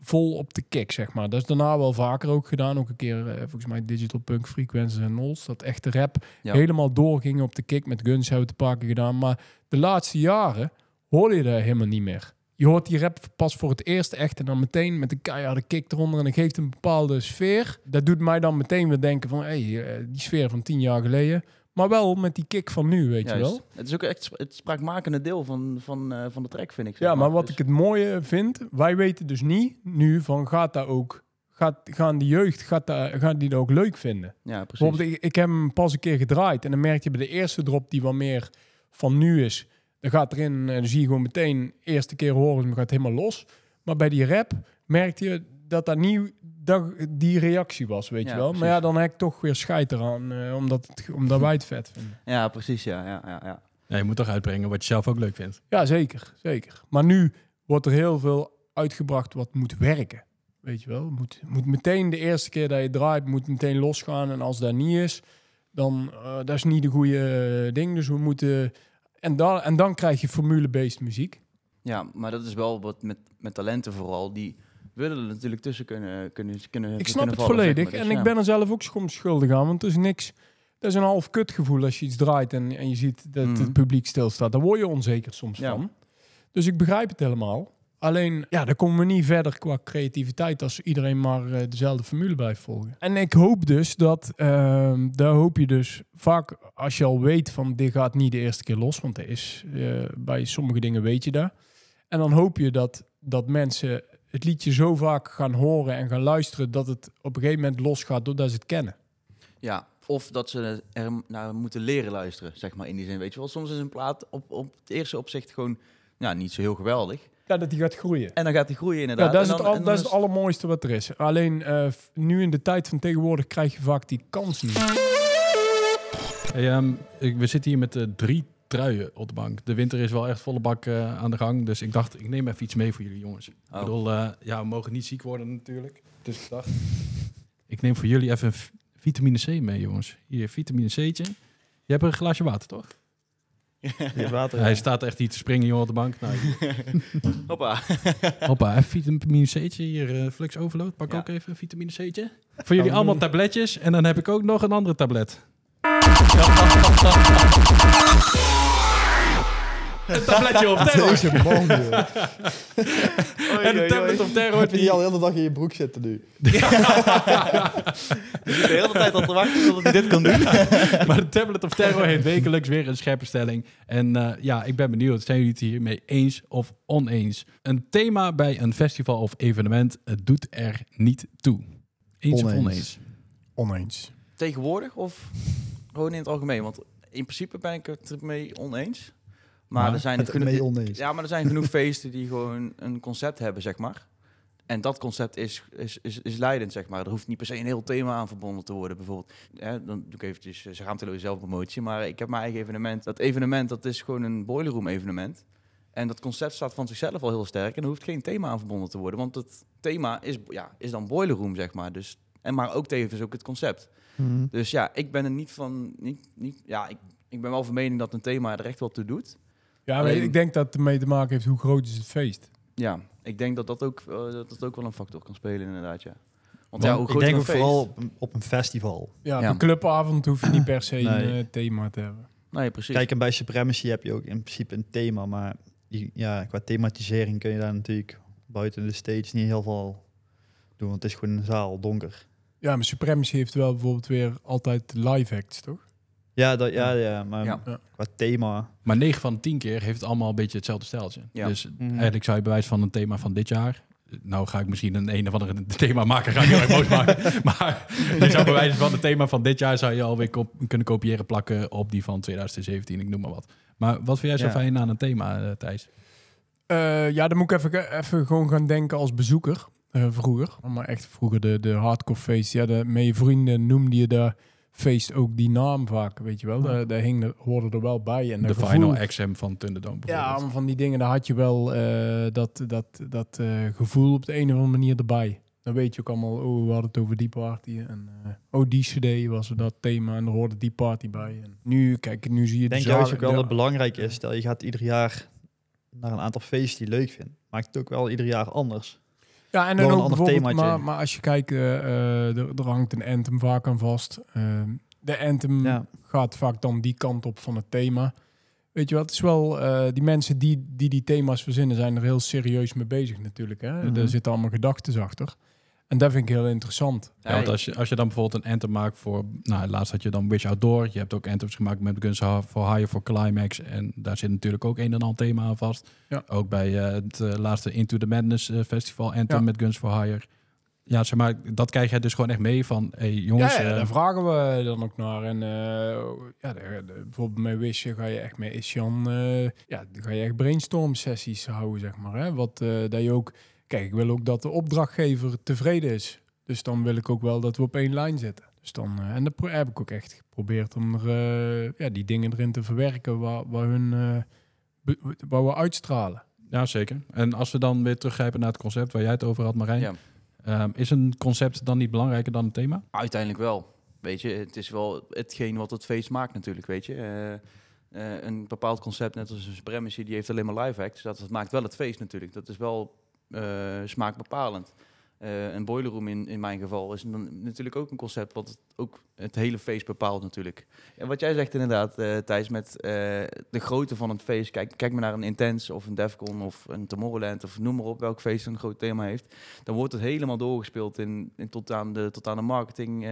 vol op de kick, zeg maar. Dat is daarna wel vaker ook gedaan. Ook een keer, eh, volgens mij, Digital Punk Frequencies en Nols. Dat echt de rap Ja. helemaal doorging op de kick. Met Guns hebben we te pakken gedaan. Maar de laatste jaren hoor je dat helemaal niet meer. Je hoort die rap pas voor het eerst echt en dan meteen met een keiharde kick eronder. En dat geeft een bepaalde sfeer. Dat doet mij dan meteen weer denken van, hé, hey, eh, die sfeer van tien jaar geleden. Maar wel met die kick van nu, weet je wel. Het is ook echt het spraakmakende deel van, van, eh, van de track, vind ik. zeg Ja, maar wat Dus- ik het mooie vind, wij weten dus niet nu van gaat dat ook, gaat, gaan die jeugd, gaat, dat, gaan die dat ook leuk vinden? Ja, precies. Bijvoorbeeld, ik, ik heb hem pas een keer gedraaid en dan merk je bij de eerste drop die wat meer van nu is, dan gaat erin, eh, dan zie je gewoon meteen, eerste keer horen, gaat helemaal los. Maar bij die rap merkte je dat dat niet dat, die reactie was, weet Ja, je wel. precies. Maar ja, dan heb ik toch weer scheid eraan, eh, omdat, het, omdat wij het vet vinden. Ja, precies, ja. ja, ja, ja. Ja, je moet toch uitbrengen wat je zelf ook leuk vindt. Ja, zeker, zeker. Maar nu wordt er heel veel uitgebracht wat moet werken. Weet je wel, moet, moet meteen de eerste keer dat je draait, moet meteen losgaan. En als dat niet is, dan eh dat is niet de goede ding. Dus we moeten. En dan, en dan krijg je formule-based muziek. Ja, maar dat is wel wat met, met talenten vooral. Die willen er natuurlijk tussen kunnen, kunnen, kunnen Ik snap kunnen het vallen, zeg volledig. maar. Dus en ik ben er zelf ook soms schuldig aan. Want het is niks. Dat is een half kutgevoel als je iets draait en, en je ziet dat Mhm. het publiek stilstaat. Daar word je onzeker soms Ja. van. Dus ik begrijp het helemaal. Alleen, ja, dan komen we niet verder qua creativiteit als iedereen maar eh, dezelfde formule blijft volgen. En ik hoop dus dat, ehm daar hoop je dus vaak als je al weet van dit gaat niet de eerste keer los, want er is eh, bij sommige dingen weet je dat. En dan hoop je dat, dat mensen het liedje zo vaak gaan horen en gaan luisteren dat het op een gegeven moment losgaat doordat ze het kennen. Ja, of dat ze er naar moeten leren luisteren, zeg maar, in die zin. Weet je wel, soms is een plaat op, op het eerste opzicht gewoon ja, niet zo heel geweldig. Ja, dat die gaat groeien. En dan gaat die groeien Ja, inderdaad. dat is, En het, dan- al, en dan dat is het allermooiste wat er is. Alleen eh, nu in de tijd van tegenwoordig krijg je vaak die kans niet. Hey, ehm, ik- we zitten hier met eh, drie truien op de bank. De winter is wel echt volle bak eh, aan de gang. Dus ik dacht, ik neem even iets mee voor jullie jongens. Ik Oh. bedoel, eh, ja, we mogen niet ziek worden natuurlijk. Dus ik dacht, ik neem voor jullie even vitamine C mee, jongens. Hier, vitamine C'tje. Je hebt een glaasje water, toch? Je water. Hij staat echt hier te springen, jongen, op de bank. Nou, <laughs> Hoppa. hoppa, even vitamine C'tje. Hier, eh, Flux Overload. Pak Ja. ook even een vitamine C'tje. Voor jullie allemaal tabletjes. En dan heb ik ook nog een andere tablet. <laughs> Een tabletje of terror. <laughs> Deze man, joh. En een tablet of terror. Heb je die al de hele dag in je broek zitten nu? <laughs> Je zit de hele tijd al te wachten tot hij dit kan doen. <laughs> Maar de Tablet of Terror heeft wekelijks weer een scherpe stelling. En eh, ja, ik ben benieuwd. Zijn jullie het hiermee eens of oneens? Een thema bij een festival of evenement het doet er niet toe. Eens of Oneens. oneens? Oneens. Tegenwoordig of gewoon in het algemeen? Want in principe ben ik het ermee oneens. Maar Maar er zijn genoeg... Ja, maar er zijn genoeg <laughs> feesten die gewoon een concept hebben, zeg maar. En dat concept is, is, is, is leidend, zeg maar. Er hoeft niet per se een heel thema aan verbonden te worden, bijvoorbeeld. Ja, dan doe ik eventjes uh, schaamteloze zelfpromotie. Maar ik heb mijn eigen evenement. Dat evenement, dat is gewoon een boiler room evenement. En dat concept staat van zichzelf al heel sterk. En er hoeft geen thema aan verbonden te worden. Want het thema is, ja, is dan boiler room, zeg maar. Dus, en maar ook tevens ook het concept. Mhm. Dus ja, ik ben er niet van... Niet, niet, ja, ik, ik ben wel van mening dat een thema er echt wel toe doet. Ja, maar Alleen- ik denk dat het ermee te maken heeft hoe groot is het feest. Ja, ik denk dat dat ook, eh, dat dat ook wel een factor kan spelen, inderdaad, ja. Want Want ja, hoe Ik groter denk een feest... vooral op een, op een festival. Ja, een clubavond hoef je niet per se Nee. een eh, thema te hebben. Nee, precies. Kijk, en bij Supremacy heb je ook in principe een thema, maar die, ja, qua thematisering kun je daar natuurlijk buiten de stage niet heel veel doen, want het is gewoon een zaal, donker. Ja, maar Supremacy heeft wel bijvoorbeeld weer altijd live acts, toch? Ja, dat, ja, ja, maar Ja. qua thema... Maar 9 van de 10 keer heeft het allemaal een beetje hetzelfde steltje. Ja. Dus Mhm. eigenlijk zou je bewijs van een thema van dit jaar... Nou ga ik misschien een een of andere <laughs> thema maken, ga ik heel erg boos maken. <laughs> Maar je zou bewijzen van het thema van dit jaar... zou je alweer kop- kunnen kopiëren, plakken op die van 2017, ik noem maar wat. Maar wat vind jij zo Ja. fijn aan een thema, eh, Thijs? Eh, ja, dan moet ik even, even gewoon gaan denken als bezoeker. eh, vroeger. Maar echt vroeger de, de hardcore feest. Ja, de, met je vrienden noemde je de feest ook die naam vaak, weet je wel. Daar, daar hing er, hoorde er wel bij. En De gevoel- final XM van Thunderdome Ja, van die dingen, daar had je wel eh, dat, dat, dat eh, gevoel op de een of andere manier erbij. Dan weet je ook allemaal, oh, we hadden het over die party. En eh, oh, die cd was er dat thema en er hoorde die party bij. En nu, kijk, nu zie je Ik denk de juist ook wel dat het belangrijk is. Stel, je gaat ieder jaar naar een aantal feesten die je leuk vindt. Maakt het ook wel ieder jaar anders. Ja, en dan een ook ander bijvoorbeeld, maar, maar als je kijkt, eh, eh, er, er hangt een anthem vaak aan vast. Ehm, de anthem Ja. gaat vaak dan die kant op van het thema. Weet je wat, het is wel, eh, die mensen die, die die thema's verzinnen zijn er heel serieus mee bezig natuurlijk. Hè? Mhm. Er zitten allemaal gedachten achter. En dat vind ik heel interessant. Ja, want als je, als je dan bijvoorbeeld een anthem maakt voor... Nou, laatst had je dan Wish Outdoor. Je hebt ook anthems gemaakt met Guns for Hire voor Climax. En daar zit natuurlijk ook een en ander thema aan vast. Ja. Ook bij eh, het eh, laatste Into the Madness eh, festival anthem Ja. met Guns for Hire. Ja, zeg maar, dat krijg je dus gewoon echt mee van... Hey, jongens, ja, ja, eh, daar vragen we dan ook naar. En eh, ja, bijvoorbeeld met Wish ga je echt met Isjan, eh ja, dan ga je echt brainstorm sessies houden, zeg maar. Hè? Wat eh, dat je ook, kijk, ik wil ook dat de opdrachtgever tevreden is. Dus dan wil ik ook wel dat we op één lijn zitten. Dus dan, eh, en dat heb ik ook echt geprobeerd om er, eh, ja, die dingen erin te verwerken waar, waar hun, eh, waar we uitstralen. Ja, zeker. En als we dan weer teruggrijpen naar het concept waar jij het over had, Marijn. Ja. ehm, is een concept dan niet belangrijker dan het thema? Uiteindelijk wel. Weet je, het is wel hetgeen wat het feest maakt natuurlijk, weet je. Eh, eh, een bepaald concept, net als een supremacy, die heeft alleen maar live acts. Dat, dat maakt wel het feest natuurlijk. Dat is wel smaakbepalend. Eh, een boiler room in, in mijn geval is dan natuurlijk ook een concept wat het, ook het hele feest bepaalt natuurlijk. En wat jij zegt inderdaad, eh Thijs, met eh, de grootte van het feest. Kijk, kijk maar naar een Intense of een Defcon of een Tomorrowland of noem maar op welk feest een groot thema heeft. Dan wordt het helemaal doorgespeeld in, in tot, aan de, tot aan de marketing, eh,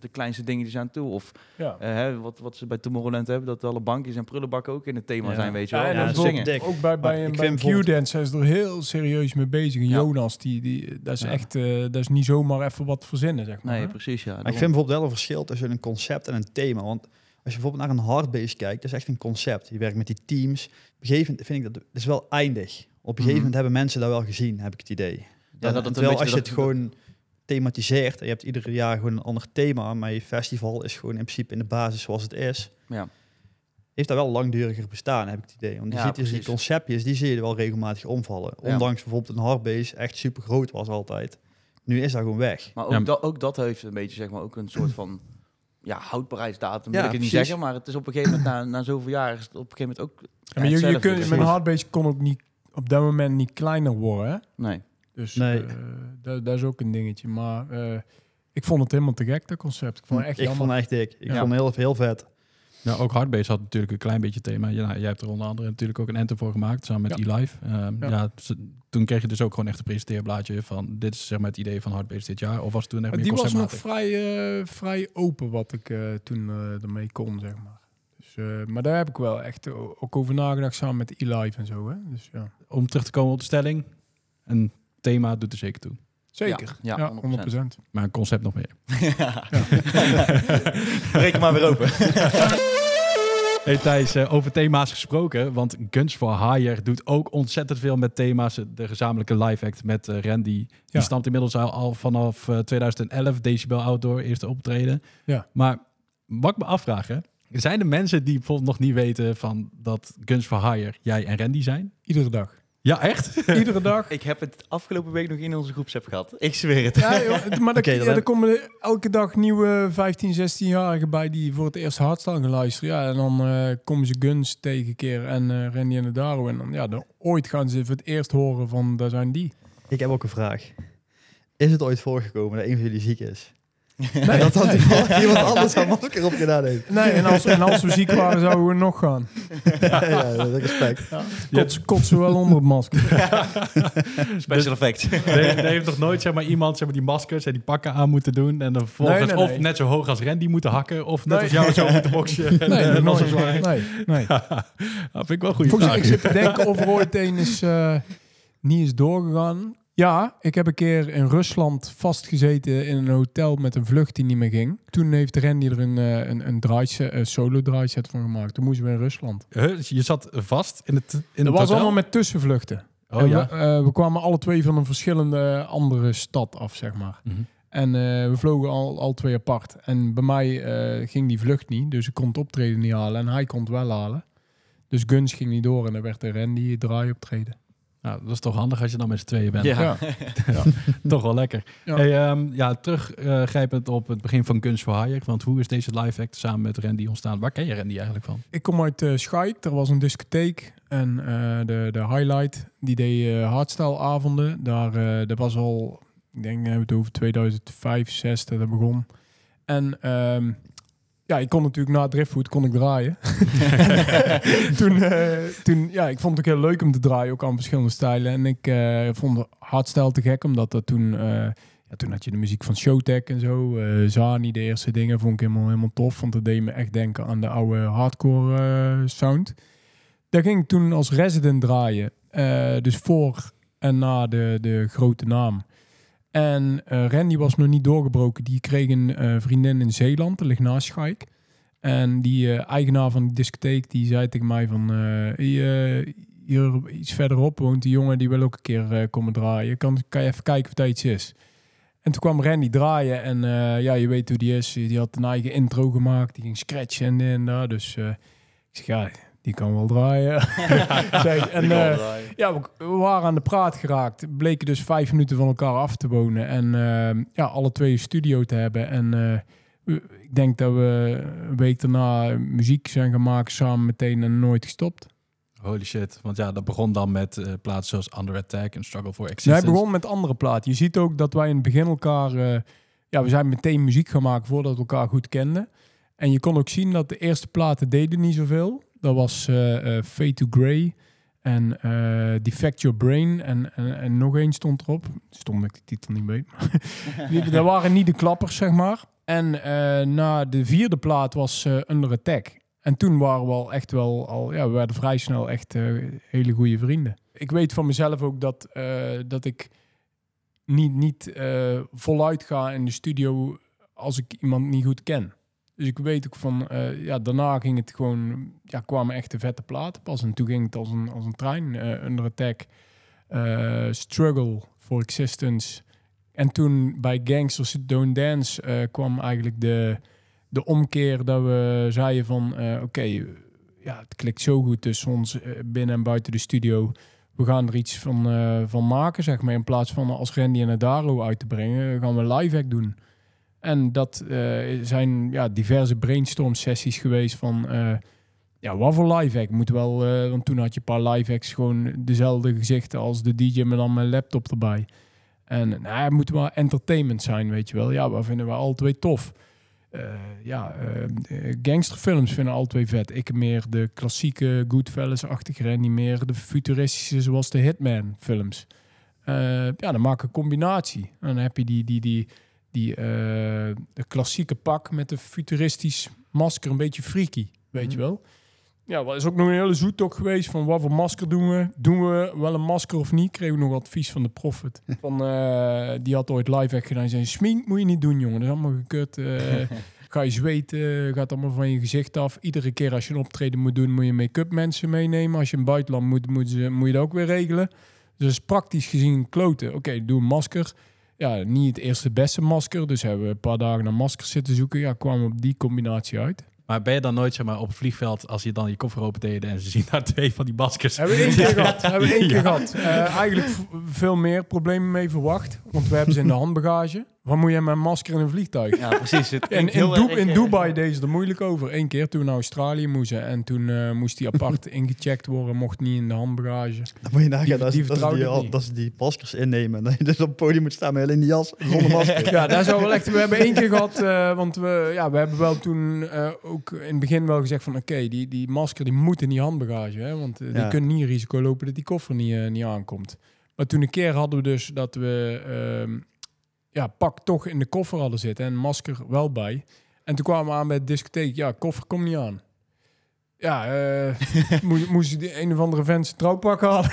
de kleinste dingen die zijn toe. Of Ja. hè, wat, wat ze bij Tomorrowland hebben, dat alle bankjes en prullenbakken ook in het thema Ja. zijn, weet je Ja, wel. Ja, dat dat is is ook, zingen. dik. ook bij, Maar bij, ik bij vind een Q-dance zijn ze er heel serieus mee bezig. En Ja. Jonas, die, die, dat, is Ja. Echt, eh, dat is niet zomaar even wat verzinnen, zeg maar. Nee, hè? precies, ja. Maar ik vind bijvoorbeeld wel een verschil tussen een concept en een thema. Want als je bijvoorbeeld naar een hardbase kijkt, dat is echt een concept. Je werkt met die teams. Op een gegeven moment vind ik dat, dat is wel eindig. Op een gegeven Mhm. moment hebben mensen dat wel gezien, heb ik het idee. dat het terwijl als je dat- het gewoon thematiseert en je hebt ieder jaar gewoon een ander thema, maar je festival is gewoon in principe in de basis zoals het is, Ja. Heeft dat wel langduriger bestaan, heb ik het idee. Want je Ja, ziet dus die conceptjes, die zie je er wel regelmatig omvallen. Ja. Ondanks bijvoorbeeld een hardbase echt super groot was altijd. Nu is dat gewoon weg. Maar ook, Ja. dat, ook dat heeft een beetje, zeg maar, ook een soort van <clears throat> ja, houdbaarheidsdatum, wil Ja, ik het niet precies. zeggen. Maar het is op een gegeven moment, na, na zoveel jaar, is het op een gegeven moment ook Ja, maar je, je kunt, met een hardbase kon ook niet op dat moment niet kleiner worden. Hè? Nee. Dus Nee. eh, dat, dat is ook een dingetje. Maar eh, ik vond het helemaal te gek, dat concept. Ik vond het echt ik jammer. vond het echt dik. Ik Ja. vond het heel, heel vet. Ja, ook Hardbase had natuurlijk een klein beetje thema. Ja, nou, jij hebt er onder andere natuurlijk ook een anthem voor gemaakt, samen met Ja. E-Live. Ehm, Ja. ja. toen kreeg je dus ook gewoon echt een presenteerblaadje van dit is zeg maar het idee van Hardbase dit jaar. Of was toen echt Maar meer die was nog vrij, eh, vrij open wat ik eh, toen eh, ermee kon, zeg maar. Dus, maar daar heb ik wel echt ook over nagedacht samen met E-Live en zo. Hè? Dus ja, Om terug te komen op de stelling, een thema doet er zeker toe. Zeker. Ja, Ja, 100%. 100%. Maar een concept nog meer. <laughs> Reken maar weer open. <laughs> Hey Thijs, eh, over thema's gesproken, want Guns for Hire doet ook ontzettend veel met thema's. De gezamenlijke live act met eh, Randy, die Ja. stamt inmiddels al, al vanaf eh, 2011, Decibel Outdoor, eerste optreden. Ja. Maar wat ik me afvraag, hè, zijn er mensen die bijvoorbeeld nog niet weten van dat Guns for Hire jij en Randy zijn? Iedere dag. Ja, echt? <laughs> Iedere dag. Ik heb het afgelopen week nog in onze groepsapp gehad. Ik zweer het. Ja, joh, maar er, ja, er komen er elke dag nieuwe 15, 16-jarigen bij die voor het eerst hardstyle gaan luisteren. Ja, en dan eh, komen ze Guns tegen een keer en eh Randy en de Daro. En dan, ja, dan, ooit gaan ze voor het eerst horen van, daar zijn die. Ik heb ook een vraag. Is het ooit voorgekomen dat een van jullie ziek is? <laughs> Nee. Dat toevallig <laughs> iemand anders een masker op gedaan heeft? Nee, en als, en als we ziek waren, <laughs> zouden we nog gaan. ja, ja, dat is respect. Kots, kotsen wel onder het masker. Special effect. Er er heeft nog nooit zeg maar, iemand zeg maar, die maskers en die pakken aan moeten doen. En dan vervolgens Nee, nee, of nee. net zo hoog als Randy moeten hakken. Of net Nee. als jou zo moeten boksen. en, Nee, nooit. Nee, nee. dat vind ik wel Volgens mij, ik zit te denken of er ooit een is, eh, niet is doorgegaan. Ja, ik heb een keer in Rusland vastgezeten in een hotel met een vlucht die niet meer ging. Toen heeft Randy er een, eh, een, een, draaiset, een solo draaiset van gemaakt. Toen moesten we in Rusland. Je zat vast in het in Dat het was hotel? allemaal met tussenvluchten. Oh ja. we, eh, we kwamen alle twee van een verschillende andere stad af, zeg maar. Mhm. En eh, we vlogen al, al twee apart. En bij mij ging die vlucht niet, dus ik kon het optreden niet halen. En hij kon het wel halen. Dus Guns ging niet door en dan werd de Randy draai optreden. Nou, dat is toch handig als je dan met z'n tweeën bent. Ja. Ja. <laughs> Toch wel lekker. Ja. Hey, ehm, ja, teruggrijpend op het begin van Guns for Hire. Want hoe is deze live act samen met Randy ontstaan? Waar ken je Randy eigenlijk van? Ik kom uit uh, Schaik, er was een discotheek. En eh, de, de highlight, die deed eh hardstyle avonden. Daar, eh, dat was al, ik denk, we hebben het over 2005, 2006 dat dat begon. En ehm, ja, ik kon natuurlijk na Driftwood kon ik draaien. <laughs> toen, eh, toen, ja, ik vond het ook heel leuk om te draaien, ook aan verschillende stijlen. En ik eh, vond hardstyle te gek, omdat dat toen, eh, ja, toen had je de muziek van Showtek en zo. Zani, de eerste dingen, vond ik helemaal, helemaal tof. Want dat deed me echt denken aan de oude hardcore sound. Daar ging ik toen als resident draaien. dus voor en na de, de grote naam. En eh, Randy was nog niet doorgebroken. Die kreeg een eh, vriendin in Zeeland, dat ligt naast Schaik. En die eh, eigenaar van die discotheek, die zei tegen mij van... hier, iets verderop woont die jongen, die wil ook een keer komen draaien. Kan, kan je even kijken of dat iets is? En toen kwam Randy draaien en ja, je weet hoe die is. Die had een eigen intro gemaakt, die ging scratchen en en dat. Dus ik zeg, ja, die kan wel draaien. <laughs> Zeg, en eh, ja, we, we waren aan de praat geraakt. Bleken dus vijf minuten van elkaar af te wonen. En eh, ja, alle twee een studio te hebben. En eh, ik denk dat we een week daarna muziek zijn maken samen meteen en nooit gestopt. Holy shit. Want ja, dat begon dan met eh, plaatsen zoals Under Attack en Struggle for Hij Existence. begon met andere platen. Je ziet ook dat wij in het begin elkaar... ja, we zijn meteen muziek gaan maken voordat we elkaar goed kenden. En je kon ook zien dat de eerste platen deden niet zoveel. Dat was eh eh, Fade to Grey en eh, Defect Your Brain. En, en, nog één stond erop. Stom dat ik de titel niet. <laughs> Die- dat waren niet de klappers, zeg maar. En na de vierde plaat was eh, Under Attack. En toen waren we al echt wel, al, ja, we werden vrij snel echt hele goede vrienden. Ik weet van mezelf ook dat, dat ik niet, niet voluit ga in de studio als ik iemand niet goed ken. Dus ik weet ook van, eh, ja, daarna ging het gewoon, ja, kwamen echt de vette platen pas. En toen ging het als een, als een trein, eh, Under Attack, eh, Struggle for Existence. En toen bij Gangsters Don't Dance kwam eigenlijk de, de omkeer dat we zeiden van, oké, ja, het klikt zo goed tussen ons binnen en buiten de studio. We gaan er iets van, van maken, zeg maar. In plaats van als Randy en Adaro uit te brengen, gaan we live act doen. En dat eh, zijn ja, diverse brainstorm sessies geweest van... eh, ja, wat voor live act? Moet wel, eh, want toen had je een paar live acts gewoon dezelfde gezichten als de DJ, maar dan een laptop erbij. En nou, het moet wel entertainment zijn, weet je wel. Ja, wat vinden we alle twee tof? Ja, gangsterfilms vinden alle twee vet. Ik meer de klassieke Goodfellas-achtige en niet meer de futuristische zoals de Hitman films. Eh, ja, dan maak ik een combinatie. En dan heb je die, die, die, die eh, klassieke pak met een futuristisch masker, een beetje freaky, weet je wel. Ja, dat is ook nog een hele zoektocht geweest van wat voor masker doen we? Doen we wel een masker of niet? Kregen we nog advies van de Prophet. <laughs> Van, eh, die had ooit live gedaan. Die zei, smink moet je niet doen, jongen. Dat is allemaal gekut. eh, <laughs> ga je zweten, gaat allemaal van je gezicht af. Iedere keer als je een optreden moet doen, moet je make-up mensen meenemen. Als je in het buitenland moet, moet, moet je dat ook weer regelen. Dus praktisch gezien kloten. Oké, doe een masker. Ja, niet het eerste beste masker. Dus hebben we een paar dagen naar maskers zitten zoeken. Ja, kwamen we op die combinatie uit. Maar ben je dan nooit zeg maar, op het vliegveld, als je dan je koffer open deed en ze zien daar twee van die maskers? Hebben we één keer gehad. <laughs> Hebben we één keer Ja. gehad. Eh, eigenlijk veel meer problemen mee verwacht. Want we hebben ze in de <laughs> handbagage. Wat moet je met een masker in een vliegtuig? Ja, precies. Het <laughs> in, in eh, Dubai deden ze er moeilijk over. Eén keer toen we naar Australië moesten. En toen eh, moest die apart <laughs> ingecheckt worden. Mocht niet in de handbagage. Dan moet je nagaan Die- dat, die dat, die, al- dat ze die maskers innemen. En <laughs> dat je dus op het podium moet staan met alleen die jas zonder masker. Ja, daar zou wel echt. We hebben één keer gehad, eh, want we, ja, we hebben wel toen eh, ook in het begin wel gezegd van, oké, die, die masker die moet in die handbagage, hè, want die kunnen niet risico lopen dat die koffer niet, eh, niet aankomt. Maar toen een keer hadden we dus dat we ehm, ja, pak toch in de koffer hadden zitten en masker wel bij. En toen kwamen we aan bij de discotheek, ja, koffer komt niet aan. Ja, eh <laughs> moest, moest die een of andere vent zijn trouwpak halen.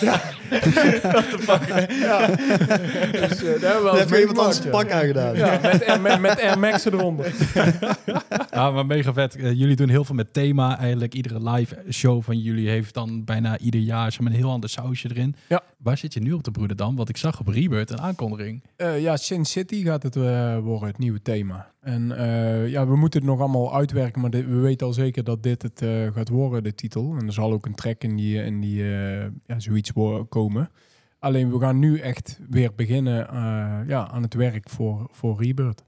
ja. <laughs> <laughs> Dus eh, daar hebben we wel Dan eens heb je iemand anders ja. pak aangedaan. Ja, met, Air- met, met Air Max eronder. Ja, <laughs> maar mega vet. Eh, jullie doen heel veel met thema. Eigenlijk iedere live show van jullie heeft dan bijna ieder jaar zeg maar, een heel ander sausje erin. Ja. Waar zit je nu op te broeden dan? Want ik zag op Rebirth een aankondiging. Eh, ja, Sin City gaat het worden, het nieuwe thema. En eh, ja, we moeten het nog allemaal uitwerken, maar dit- we weten al zeker dat dit het eh, gaat worden, de titel. En er zal ook een track in die, in die eh, ja, zoiets komen. Alleen we gaan nu echt weer beginnen eh, ja, aan het werk voor, voor Rebirth.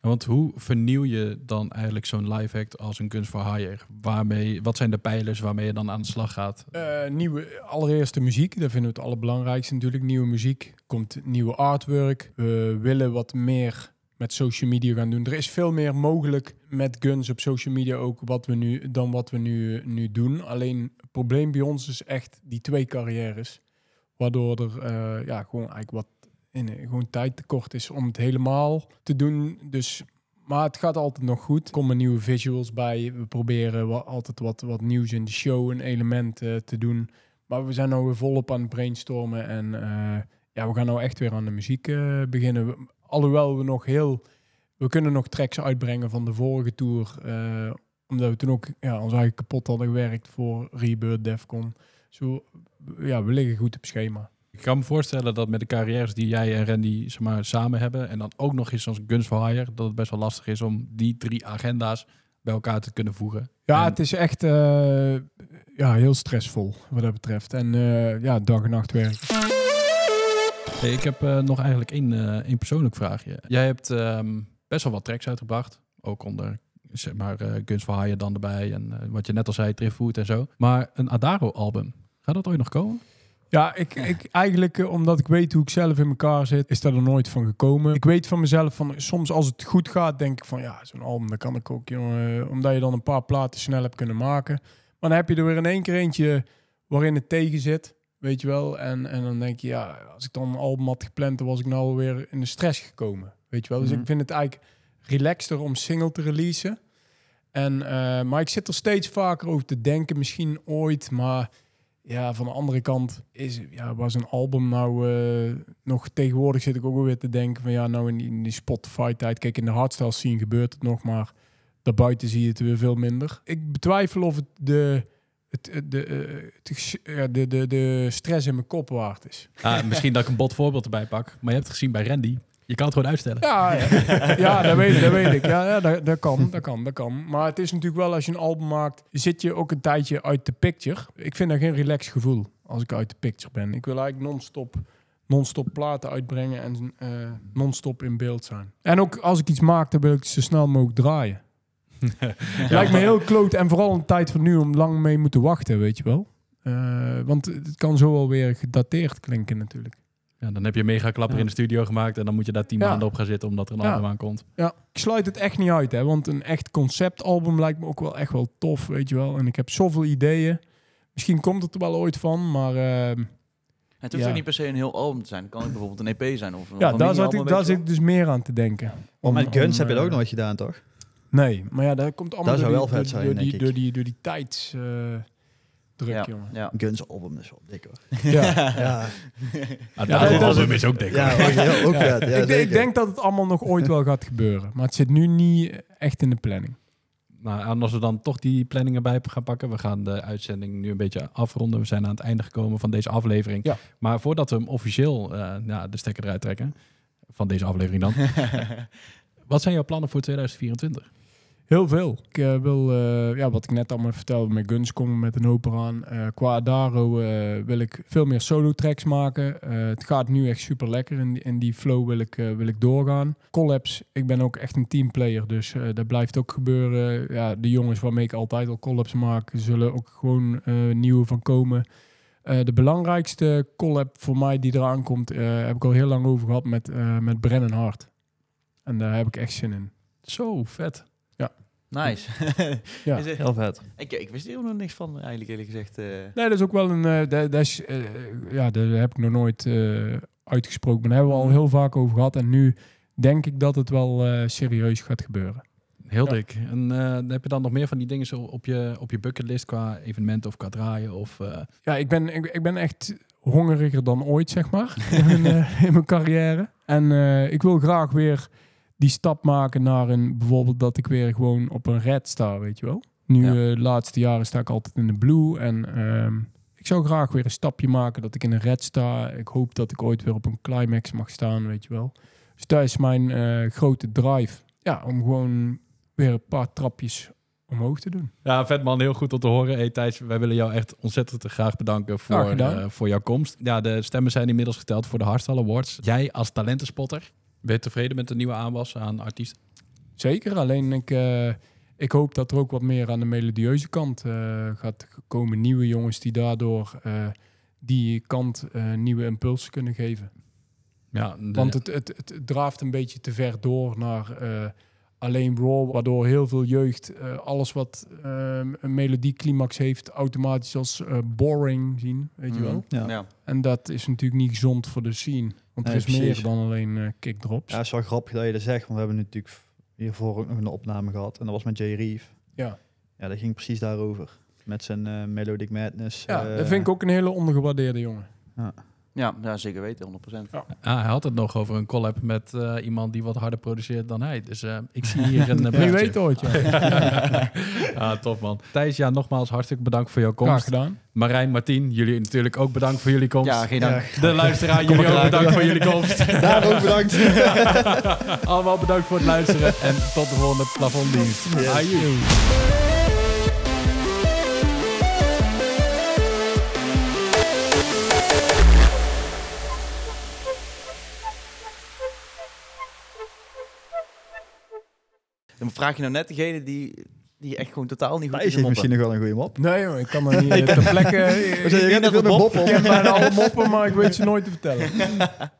Want hoe vernieuw je dan eigenlijk zo'n live act als een kunst voor hire? Waarmee, wat zijn de pijlers waarmee je dan aan de slag gaat? Eh, nieuwe, allereerst de muziek. Dat vinden we het allerbelangrijkste natuurlijk. Nieuwe muziek. Komt nieuwe artwork. We willen wat meer met social media gaan doen. Er is veel meer mogelijk met guns op social media ook wat we nu, dan wat we nu, nu doen. Alleen het probleem bij ons is echt die twee carrières. Waardoor er eh, ja, gewoon eigenlijk wat in, gewoon tijd tekort is om het helemaal te doen. Dus, maar het gaat altijd nog goed. Er komen nieuwe visuals bij. We proberen altijd wat, wat nieuws in de show, een element eh, te doen. Maar we zijn nou weer volop aan het brainstormen. En eh, ja, we gaan nou echt weer aan de muziek eh, beginnen. We- alhoewel we nog heel... We kunnen nog tracks uitbrengen van de vorige tour. eh, omdat we toen ook ja, ons kapot hadden gewerkt voor Rebirth, Defcon. Zo, ja, we liggen goed op schema. Ik kan me voorstellen dat met de carrières die jij en Randy zeg maar, samen hebben... en dan ook nog eens als Guns for Hire... dat het best wel lastig is om die drie agenda's bij elkaar te kunnen voegen. Ja, En- het is echt eh, ja, heel stressvol wat dat betreft. En eh, ja, dag en nacht werken. Hey, ik heb eh, nog eigenlijk één, één persoonlijk vraagje. Jij hebt ehm, best wel wat tracks uitgebracht. Ook onder zeg maar, Guns for Hire dan erbij. En wat je net al zei, Driftwood en zo. Maar een Adaro-album, gaat dat ooit nog komen? Ja, ik, ik eigenlijk, eh, omdat ik weet hoe ik zelf in elkaar zit, is daar er nooit van gekomen. Ik weet van mezelf, van soms als het goed gaat, denk ik van ja, zo'n album, dat kan ik ook, jongen. eh, Omdat je dan een paar platen snel hebt kunnen maken. Maar dan heb je er weer in één keer eentje waarin het tegen zit, weet je wel. En, en dan denk je, ja, als ik dan een album had gepland, dan was ik nou weer in de stress gekomen, weet je wel. Dus Mhm. ik vind het eigenlijk relaxter om single te releasen. En, eh, maar ik zit er steeds vaker over te denken, misschien ooit, maar ja, van de andere kant is, ja, was een album nou eh, nog tegenwoordig zit ik ook weer te denken van ja, nou in die, in die Spotify-tijd, kijk in de hardstyle scene gebeurt het nog, maar daarbuiten zie je het weer veel minder. Ik betwijfel of het de, het, de, eh, de, de, de stress in mijn kop waard is. Ah, misschien dat ik een bot voorbeeld erbij pak. Maar je hebt het gezien bij Randy. Je kan het gewoon uitstellen. Ja, ja, ja dat, weet, dat weet ik. Ja, ja dat, dat kan, dat kan, dat kan. Maar het is natuurlijk wel, als je een album maakt, zit je ook een tijdje uit de picture. Ik vind dat geen relaxed gevoel als ik uit de picture ben. Ik wil eigenlijk non-stop non-stop platen uitbrengen en eh, non-stop in beeld zijn. En ook als ik iets maak, dan wil ik het zo snel mogelijk draaien. <laughs> Lijkt me heel kloot en vooral een tijd van nu om lang mee moeten wachten, weet je wel. Eh, want het kan zo alweer gedateerd klinken natuurlijk. Ja, dan heb je mega klapper Ja. in de studio gemaakt. En dan moet je daar tien Ja. maanden op gaan zitten omdat er een Ja. album aankomt. Ja, ik sluit het echt niet uit, hè, want een echt conceptalbum lijkt me ook wel echt wel tof, weet je wel. En ik heb zoveel ideeën. Misschien komt het er wel ooit van, maar eh, Het hoeft Ja. ook niet per se een heel album te zijn. Het kan ook bijvoorbeeld een EP zijn. Of, ja, daar, zat ik, daar zit ik dus meer aan te denken. Om- met Guns om, heb je dat ook eh, nooit gedaan, toch? Nee, maar ja, dat komt allemaal Dat zou door, wel die, vet door, zijn, door, die, denk ik. door, die, door die ja. jongen. Ja. Guns album is wel dik hoor. Ja. Ja, Ah, Ja, album is ook dik. ja hoor. ook, heel- ook Ja. vet. Ja, ik, denk- ik zeker. denk dat het allemaal nog ooit wel gaat gebeuren. Maar het zit nu niet echt in de planning. Nou, en als we dan toch die planningen bij gaan pakken. We gaan de uitzending nu een beetje afronden. We zijn aan het einde gekomen van deze aflevering. Ja. Maar voordat we hem officieel eh, ja, de stekker eruit trekken. Van deze aflevering dan. <laughs> Wat zijn jouw plannen voor 2024? Heel veel. Ik eh, wil, eh, ja, wat ik net allemaal vertelde, met Guns komen met een hoop eraan. Eh, qua Adaro eh, wil ik veel meer solo tracks maken. Het gaat nu echt super lekker. In, die- die flow wil ik, wil ik doorgaan. Collabs, ik ben ook echt een teamplayer, dus dat blijft ook gebeuren. Ja, de jongens waarmee ik altijd al collabs maak, zullen ook gewoon nieuwe van komen. De belangrijkste collab voor mij die eraan komt, heb ik al heel lang over gehad met, met Brennan Hart. En daar heb ik echt zin in. Zo, vet. Nice. <laughs> Ja. Is het- Heel vet. ik, ik wist hier nog niks van, eigenlijk eerlijk gezegd. eh. Nee, dat is ook wel een. eh dat, dat is, eh, ja, daar heb ik nog nooit eh, uitgesproken. Maar daar hebben we al heel vaak over gehad. En nu denk ik dat het wel eh, serieus gaat gebeuren. Heel Ja. dik. En eh, heb je dan nog meer van die dingen zo op je, op je bucketlist qua evenementen of qua draaien? Of, eh, Ja, ik ben, ik, ik ben echt hongeriger dan ooit, zeg maar. <laughs> in, mijn, eh, in mijn carrière. En eh, ik wil graag weer die stap maken naar een. Bijvoorbeeld dat ik weer gewoon op een red sta, weet je wel. Nu, Ja. eh, de laatste jaren sta ik altijd in de blue. En ehm, ik zou graag weer een stapje maken dat ik in een red sta. Ik hoop dat ik ooit weer op een climax mag staan, weet je wel. Dus dat is mijn eh, grote drive. Ja, om gewoon weer een paar trapjes omhoog te doen. Ja, vet man, heel goed om te horen. Hey Thijs, wij willen jou echt ontzettend graag bedanken voor, eh, voor jouw komst. Ja, de stemmen zijn inmiddels geteld voor de Hardstyle Awards. Jij als talentenspotter, ben je tevreden met de nieuwe aanwas aan artiesten? Zeker, alleen ik, eh, ik hoop dat er ook wat meer aan de melodieuze kant eh, gaat komen. Nieuwe jongens die daardoor eh, die kant nieuwe impulsen kunnen geven. Ja, de- Want het, het, het draaft een beetje te ver door naar alleen raw, waardoor heel veel jeugd eh, alles wat eh, een melodieclimax heeft automatisch als eh, boring zien, weet je Mhm. wel. Ja. Ja. En dat is natuurlijk niet gezond voor de scene, want er is meer dan alleen eh kickdrops. Ja, het is wel grappig dat je dat zegt, want we hebben natuurlijk hiervoor ook nog een opname gehad. En dat was met Jay Reeve. Ja. Ja, dat ging precies daarover. Met zijn eh, Melodic Madness. Ja, dat vind ik ook een hele ondergewaardeerde jongen. Ja, ja, zeker weten, 100%. Ah, hij had het nog over een collab met eh, iemand die wat harder produceert dan hij. Dus eh, ik zie hier een uh, <laughs> Wie weet ooit, ja. <laughs> ah, tof man. Thijs, ja, nogmaals hartstikke bedankt voor jouw Graag komst. gedaan. Marijn, Martien, jullie natuurlijk ook bedankt voor jullie komst. Ja, geen dank. De luisteraar, jullie ook bedankt voor jullie komst. <laughs> Daar ook bedankt. Allemaal bedankt voor het luisteren en tot de volgende plafonddienst. Yes. Dan vraag je nou net degene die, die echt gewoon totaal niet goed is heeft moppen. misschien nog wel een goede mop. Nee joh, ik kan er niet <laughs> eh, ter plekke... Ik ken bijna alle moppen, maar ik weet ze nooit te vertellen. <laughs>